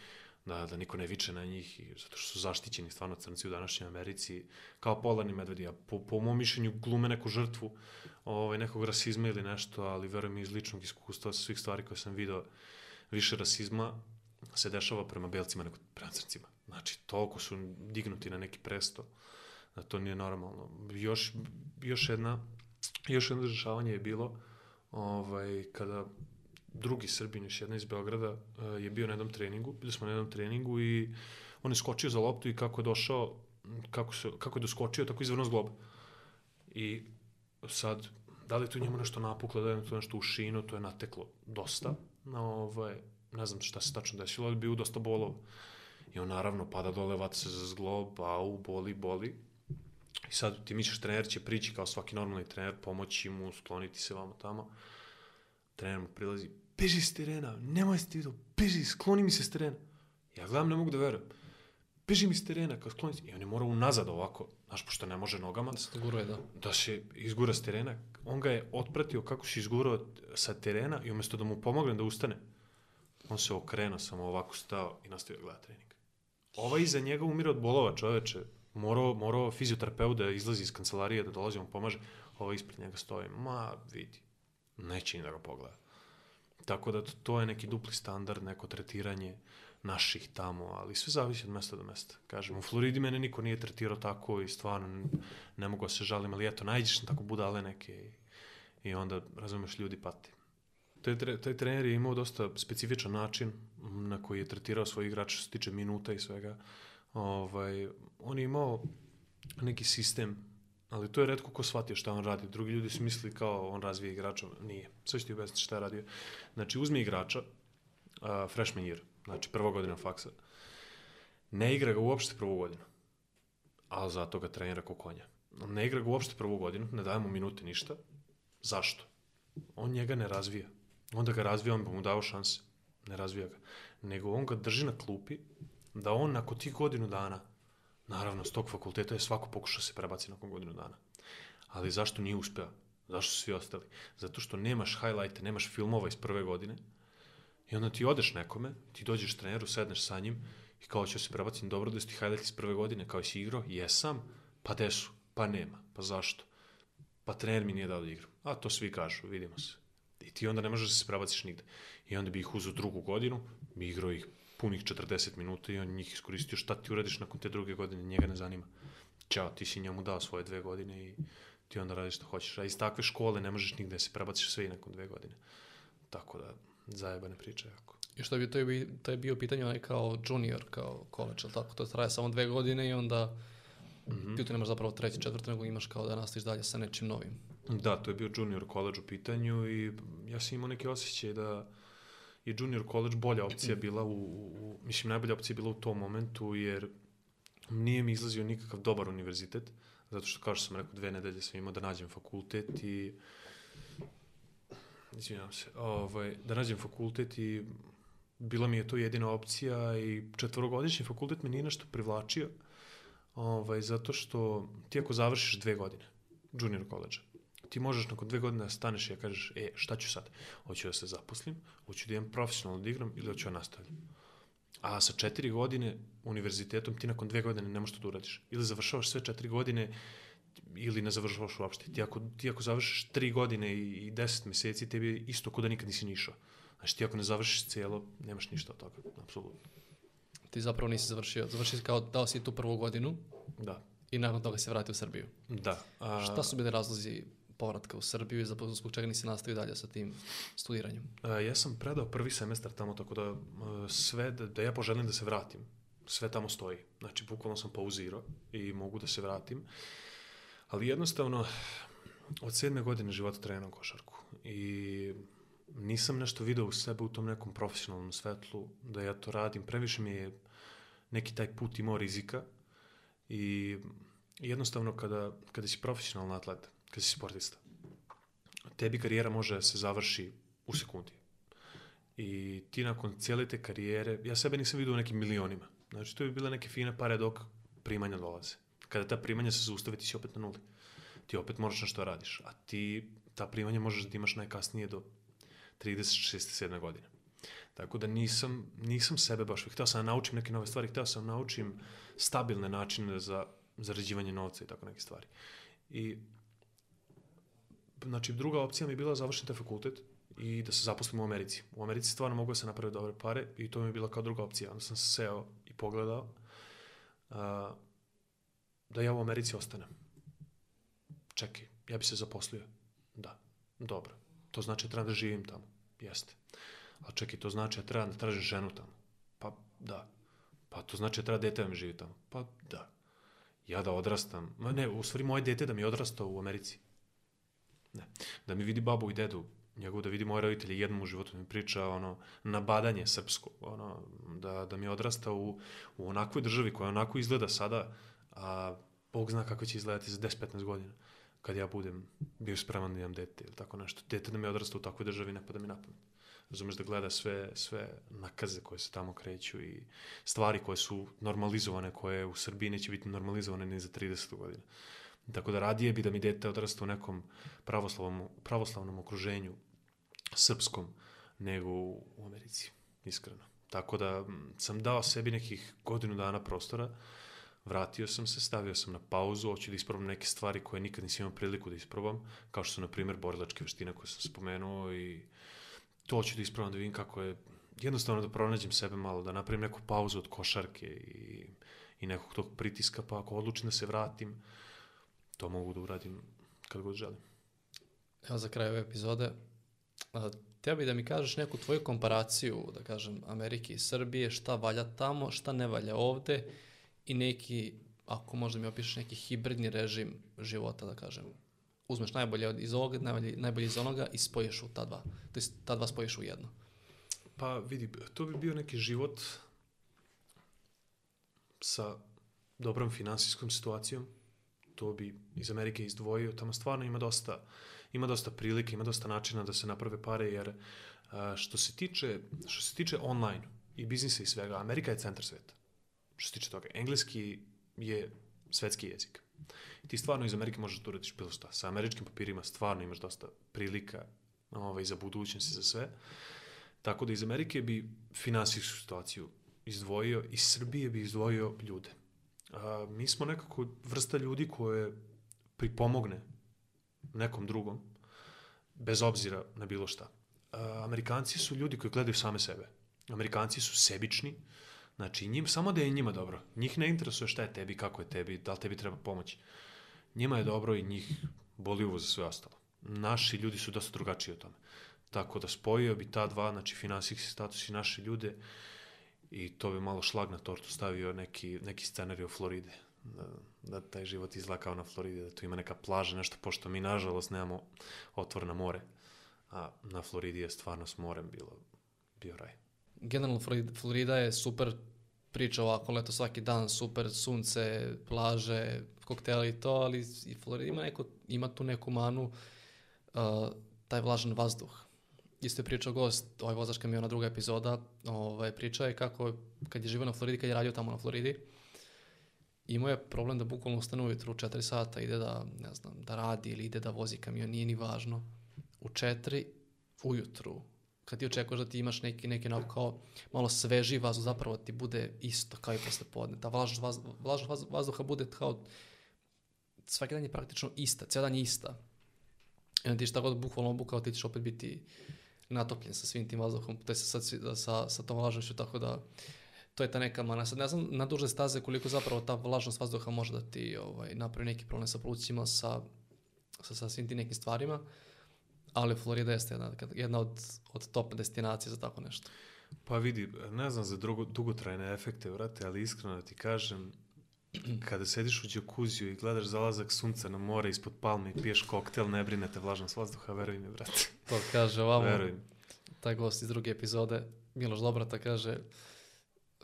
da, da niko ne viče na njih, zato što su zaštićeni stvarno crnci u današnjoj Americi, kao polarni medvedi, a po, po mom mišljenju glume neku žrtvu ovaj, nekog rasizma ili nešto, ali verujem iz ličnog iskustva, svih stvari koje sam video, više rasizma se dešava prema belcima nego prema crncima. Znači, toliko su dignuti na neki presto, da to nije normalno. Još, još jedna, još jedno dešavanje je bilo, ovaj, kada drugi Srbin, još jedna iz Beograda, eh, je bio na jednom treningu, bili smo na jednom treningu i on je skočio za loptu i kako je došao, kako, se, kako je doskočio, tako je izvrnuo zglob. I sad, da li je tu njemu nešto napuklo, da li je tu nešto u šinu, to je nateklo dosta. Na, ovaj, ne znam šta se tačno desilo, ali bio dosta bolov. I on naravno pada dole, vata se za zglob, au, boli, boli. I sad ti misliš, trener će prići kao svaki normalni trener, pomoći mu, skloniti se vamo tamo. Trener mu prilazi, beži s terena, nemoj se ti vidio, beži, skloni mi se s terena. Ja gledam, ne mogu da verujem. Beži mi s terena, kao skloni se. I on je morao unazad ovako, znaš, pošto ne može nogama, Da se guruje, da. da se izgura s terena. On ga je otpratio kako se izgurao sa terena i umjesto da mu pomogne da ustane, on se okrenuo, samo ovako stao i nastavio da gleda trening. Ovaj iza njega umire od bolova, čoveče. Morao, morao fizioterapeut da izlazi iz kancelarije, da dolazi, on pomaže. Ovaj ispred njega stoji, ma vidi, neće ni da ga pogleda. Tako da to, je neki dupli standard, neko tretiranje naših tamo, ali sve zavisi od mesta do mesta. Kažem, u Floridi mene niko nije tretirao tako i stvarno ne mogu da se žalim, ali eto, najđeš na tako budale neke i, i onda, razumeš, ljudi pati. Taj, taj trener je imao dosta specifičan način na koji je tretirao svoj igrač što se tiče minuta i svega. Ovaj, on je imao neki sistem, ali to je redko ko shvatio šta on radi. Drugi ljudi su mislili kao on razvija igrača. Nije. Sve ću ti objasniti šta je radio. Znači, uzme igrača, uh, freshman year, znači prva godina faksa, ne igra ga uopšte prvu godinu, ali zato ga trenira ko konja. Ne igra ga uopšte prvu godinu, ne daje mu minute ništa. Zašto? On njega ne razvija. Onda ga razvija, on bi mu dao šanse. Ne razvija ga. Nego on ga drži na klupi, da on nakon tih godinu dana, naravno, s tog fakulteta je svako pokušao se prebaci nakon godinu dana. Ali zašto nije uspeo? Zašto su svi ostali? Zato što nemaš highlighte, nemaš filmova iz prve godine i onda ti odeš nekome, ti dođeš treneru, sedneš sa njim i kao će se prebaciti dobro da su ti highlighti iz prve godine, kao si igrao, jesam, pa gde su? Pa nema, pa zašto? Pa trener mi nije dao da igram. A to svi kažu, vidimo se. I ti onda ne možeš da se prebaciš nigde. I onda bi ih uzeo drugu godinu, bi igrao ih punih 40 minuta i on njih iskoristio šta ti uradiš nakon te druge godine, njega ne zanima. Ćao, ti si njemu dao svoje dve godine i ti onda radiš što hoćeš. A iz takve škole ne možeš nigde se prebaciš sve i nakon dve godine. Tako da, zajebane priče jako. I što bio- to je, bi- to je bio pitanje onaj kao junior, kao college, ali tako? To traje samo dve godine i onda Mhm. ti tu nemaš zapravo treći, četvrti, nego imaš kao da nastaviš dalje sa nečim novim. Da, to je bio junior college u pitanju i ja sam imao neki osjećaj da je junior college bolja opcija bila u, u, mislim najbolja opcija bila u tom momentu jer nije mi izlazio nikakav dobar univerzitet, zato što kao što sam rekao dve nedelje sam imao da nađem fakultet i izvinjavam se, ovaj, da nađem fakultet i bila mi je to jedina opcija i četvorogodišnji fakultet me nije nešto privlačio, ovaj, zato što ti ako završiš dve godine junior college, ti možeš nakon dve godine da staneš i da kažeš, e, šta ću sad? Hoću da se zaposlim, hoću da imam profesionalno da igram ili hoću da nastavljam. A sa četiri godine univerzitetom ti nakon dve godine ne možeš to da uradiš. Ili završavaš sve četiri godine ili ne završavaš uopšte. Ti ako, ti ako završiš tri godine i, i deset meseci, tebi je isto kod da nikad nisi ni išao. Znači ti ako ne završiš cijelo, nemaš ništa od toga, apsolutno. Ti zapravo nisi završio. Završio kao dao si tu prvu godinu Da, i nakon toga se vratio u Srbiju. da. A, Šta su bili razlozi povratka u Srbiju i zapravo zbog čega nisi nastavio dalje sa tim studiranjem? A, ja sam predao prvi semestar tamo, tako da a, sve, da, da ja poželim da se vratim, sve tamo stoji. Znači, bukvalno sam pauzirao i mogu da se vratim. Ali jednostavno, od sedme godine života trenam košarku i nisam nešto video u sebe u tom nekom profesionalnom svetlu da ja to radim. Previše mi je neki taj put imao rizika i jednostavno kada, kada si profesionalni atlet, kada si sportista, tebi karijera može da se završi u sekundi. I ti nakon cijele te karijere, ja sebe nisam vidio u nekim milionima. Znači, to bi bile neke fine pare dok primanja dolaze. Kada ta primanja se zaustave, ti si opet na nuli. Ti opet moraš nešto da radiš. A ti ta primanja možeš da imaš najkasnije do 36. 7. godine. Tako da nisam, nisam sebe baš, hteo sam da naučim neke nove stvari, hteo sam da naučim stabilne načine za zarađivanje novca i tako neke stvari. I znači druga opcija mi je bila da završiti fakultet i da se zaposlim u Americi. U Americi stvarno mogu da se naprave dobre pare i to mi je bila kao druga opcija. Onda sam se seo i pogledao uh, da ja u Americi ostanem. Čekaj, ja bi se zaposlio. Da, dobro. To znači da trebam da živim tamo. Jeste. A čekaj, to znači da trebam da tražim ženu tamo. Pa da. Pa to znači da treba dete da mi živi tamo. Pa da. Ja da odrastam. Ma ne, u stvari moje dete da mi odrasta u Americi. Ne. Da mi vidi babu i dedu, njegov da vidi moje roditelje jednom u životu, da mi priča ono, nabadanje srpsko, ono, da, da mi odrasta u, u onakvoj državi koja onako izgleda sada, a Bog zna kako će izgledati za 10-15 godina kad ja budem bio spreman da imam dete ili tako nešto. Dete da mi odrasta u takvoj državi ne pada mi na pamet. Razumeš da gleda sve, sve nakaze koje se tamo kreću i stvari koje su normalizovane, koje u Srbiji neće biti normalizovane ni za 30 godina. Tako da radije bi da mi dete odrasta u nekom pravoslavnom, pravoslavnom okruženju srpskom nego u Americi, iskreno. Tako da sam dao sebi nekih godinu dana prostora, vratio sam se, stavio sam na pauzu, hoću da isprobam neke stvari koje nikad nisam imao priliku da isprobam, kao što su, na primjer, borilačke veštine koje sam spomenuo i to hoću da isprobam da vidim kako je jednostavno da pronađem sebe malo, da napravim neku pauzu od košarke i, i nekog tog pritiska, pa ako odlučim da se vratim, to mogu da uradim kad god želim. Evo za kraj ove epizode, Teo bi da mi kažeš neku tvoju komparaciju, da kažem, Amerike i Srbije, šta valja tamo, šta ne valja ovde i neki, ako možda mi opišeš neki hibridni režim života, da kažem. Uzmeš najbolje iz ovoga, najbolje, najbolje iz onoga i spojiš u ta dva. To jest, ta dva spojiš u jedno. Pa vidi, to bi bio neki život sa dobrom finansijskom situacijom, to bi iz Amerike izdvojio, tamo stvarno ima dosta, ima dosta prilike, ima dosta načina da se naprave pare, jer a, što se tiče, što se tiče online i biznisa i svega, Amerika je centar sveta. Što se tiče toga, engleski je svetski jezik. Ti stvarno iz Amerike možeš da uradiš bilo šta. Sa američkim papirima stvarno imaš dosta prilika ovaj, za budućnost i za sve. Tako da iz Amerike bi finansijsku situaciju izdvojio, iz Srbije bi izdvojio ljude mi smo nekako vrsta ljudi koje pripomogne nekom drugom, bez obzira na bilo šta. Amerikanci su ljudi koji gledaju same sebe. Amerikanci su sebični, znači njim, samo da je njima dobro. Njih ne interesuje šta je tebi, kako je tebi, da li tebi treba pomoć. Njima je dobro i njih boli uvo za sve ostalo. Naši ljudi su dosta drugačiji o tome. Tako da spojio bi ta dva, znači finansijski status i naše ljude, uh, i to bi malo šlag na tortu stavio neki, neki scenarij Floride. Da, da taj život izgleda kao na Floridi, da tu ima neka plaža, nešto, pošto mi nažalost nemamo otvor na more, a na Floridi je stvarno s morem bilo, bio raj. Generalno Florida je super priča ovako, leto svaki dan, super sunce, plaže, kokteli i to, ali i Florida ima, neko, ima tu neku manu, uh, taj vlažan vazduh isto je pričao gost, ovaj vozač kamiona, druga epizoda, ovaj, pričao je kako kad je živio na Floridi, kad je radio tamo na Floridi, imao je problem da bukvalno ustane ujutru u 4 sata, ide da, ne znam, da radi ili ide da vozi kamion, nije ni važno. U 4 ujutru, kad ti očekuješ da ti imaš neki, neki onako kao malo sveži vazduh, zapravo ti bude isto kao i posle podne. Ta vlažnost, vaz, vlažnost vazduha bude kao svaki dan je praktično ista, cijel dan je ista. I onda ti šta god bukvalno obukao, ti ćeš opet biti natopljen sa svim tim vazduhom, to je sa, sa, sa, sa tom vlažnošću, tako da to je ta neka mana. Sad ne znam na duže staze koliko zapravo ta vlažnost vazduha može da ti ovaj, napravi neki problem sa plućima, sa, sa, sa svim tim nekim stvarima, ali Florida jeste jedna, jedna od, od top destinacija za tako nešto. Pa vidi, ne znam za drugo, dugotrajne efekte, vrate, ali iskreno da ti kažem, kada sediš u džakuziju i gledaš zalazak sunca na more ispod palme i piješ koktel, ne brinete vlažnost vazduha, veruj mi, brate. To kaže ovamo, veruj taj gost iz druge epizode, Miloš Dobrata, kaže,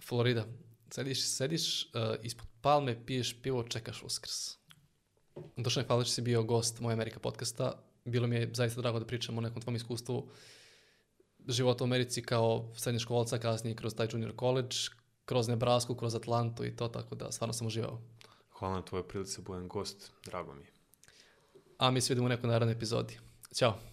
Florida, sediš, sediš uh, ispod palme, piješ pivo, čekaš uskrs. Hvala što si bio gost moje Amerika podcasta. Bilo mi je zaista drago da pričam o nekom tvom iskustvu života u Americi kao srednjoškolca, kasnije kroz taj junior college, kroz Nebrasku, kroz Atlantu i to, tako da stvarno sam uživao. Hvala na tvojoj prilici, budem gost, drago mi je. A mi se vidimo u nekoj narednoj epizodi. Ćao.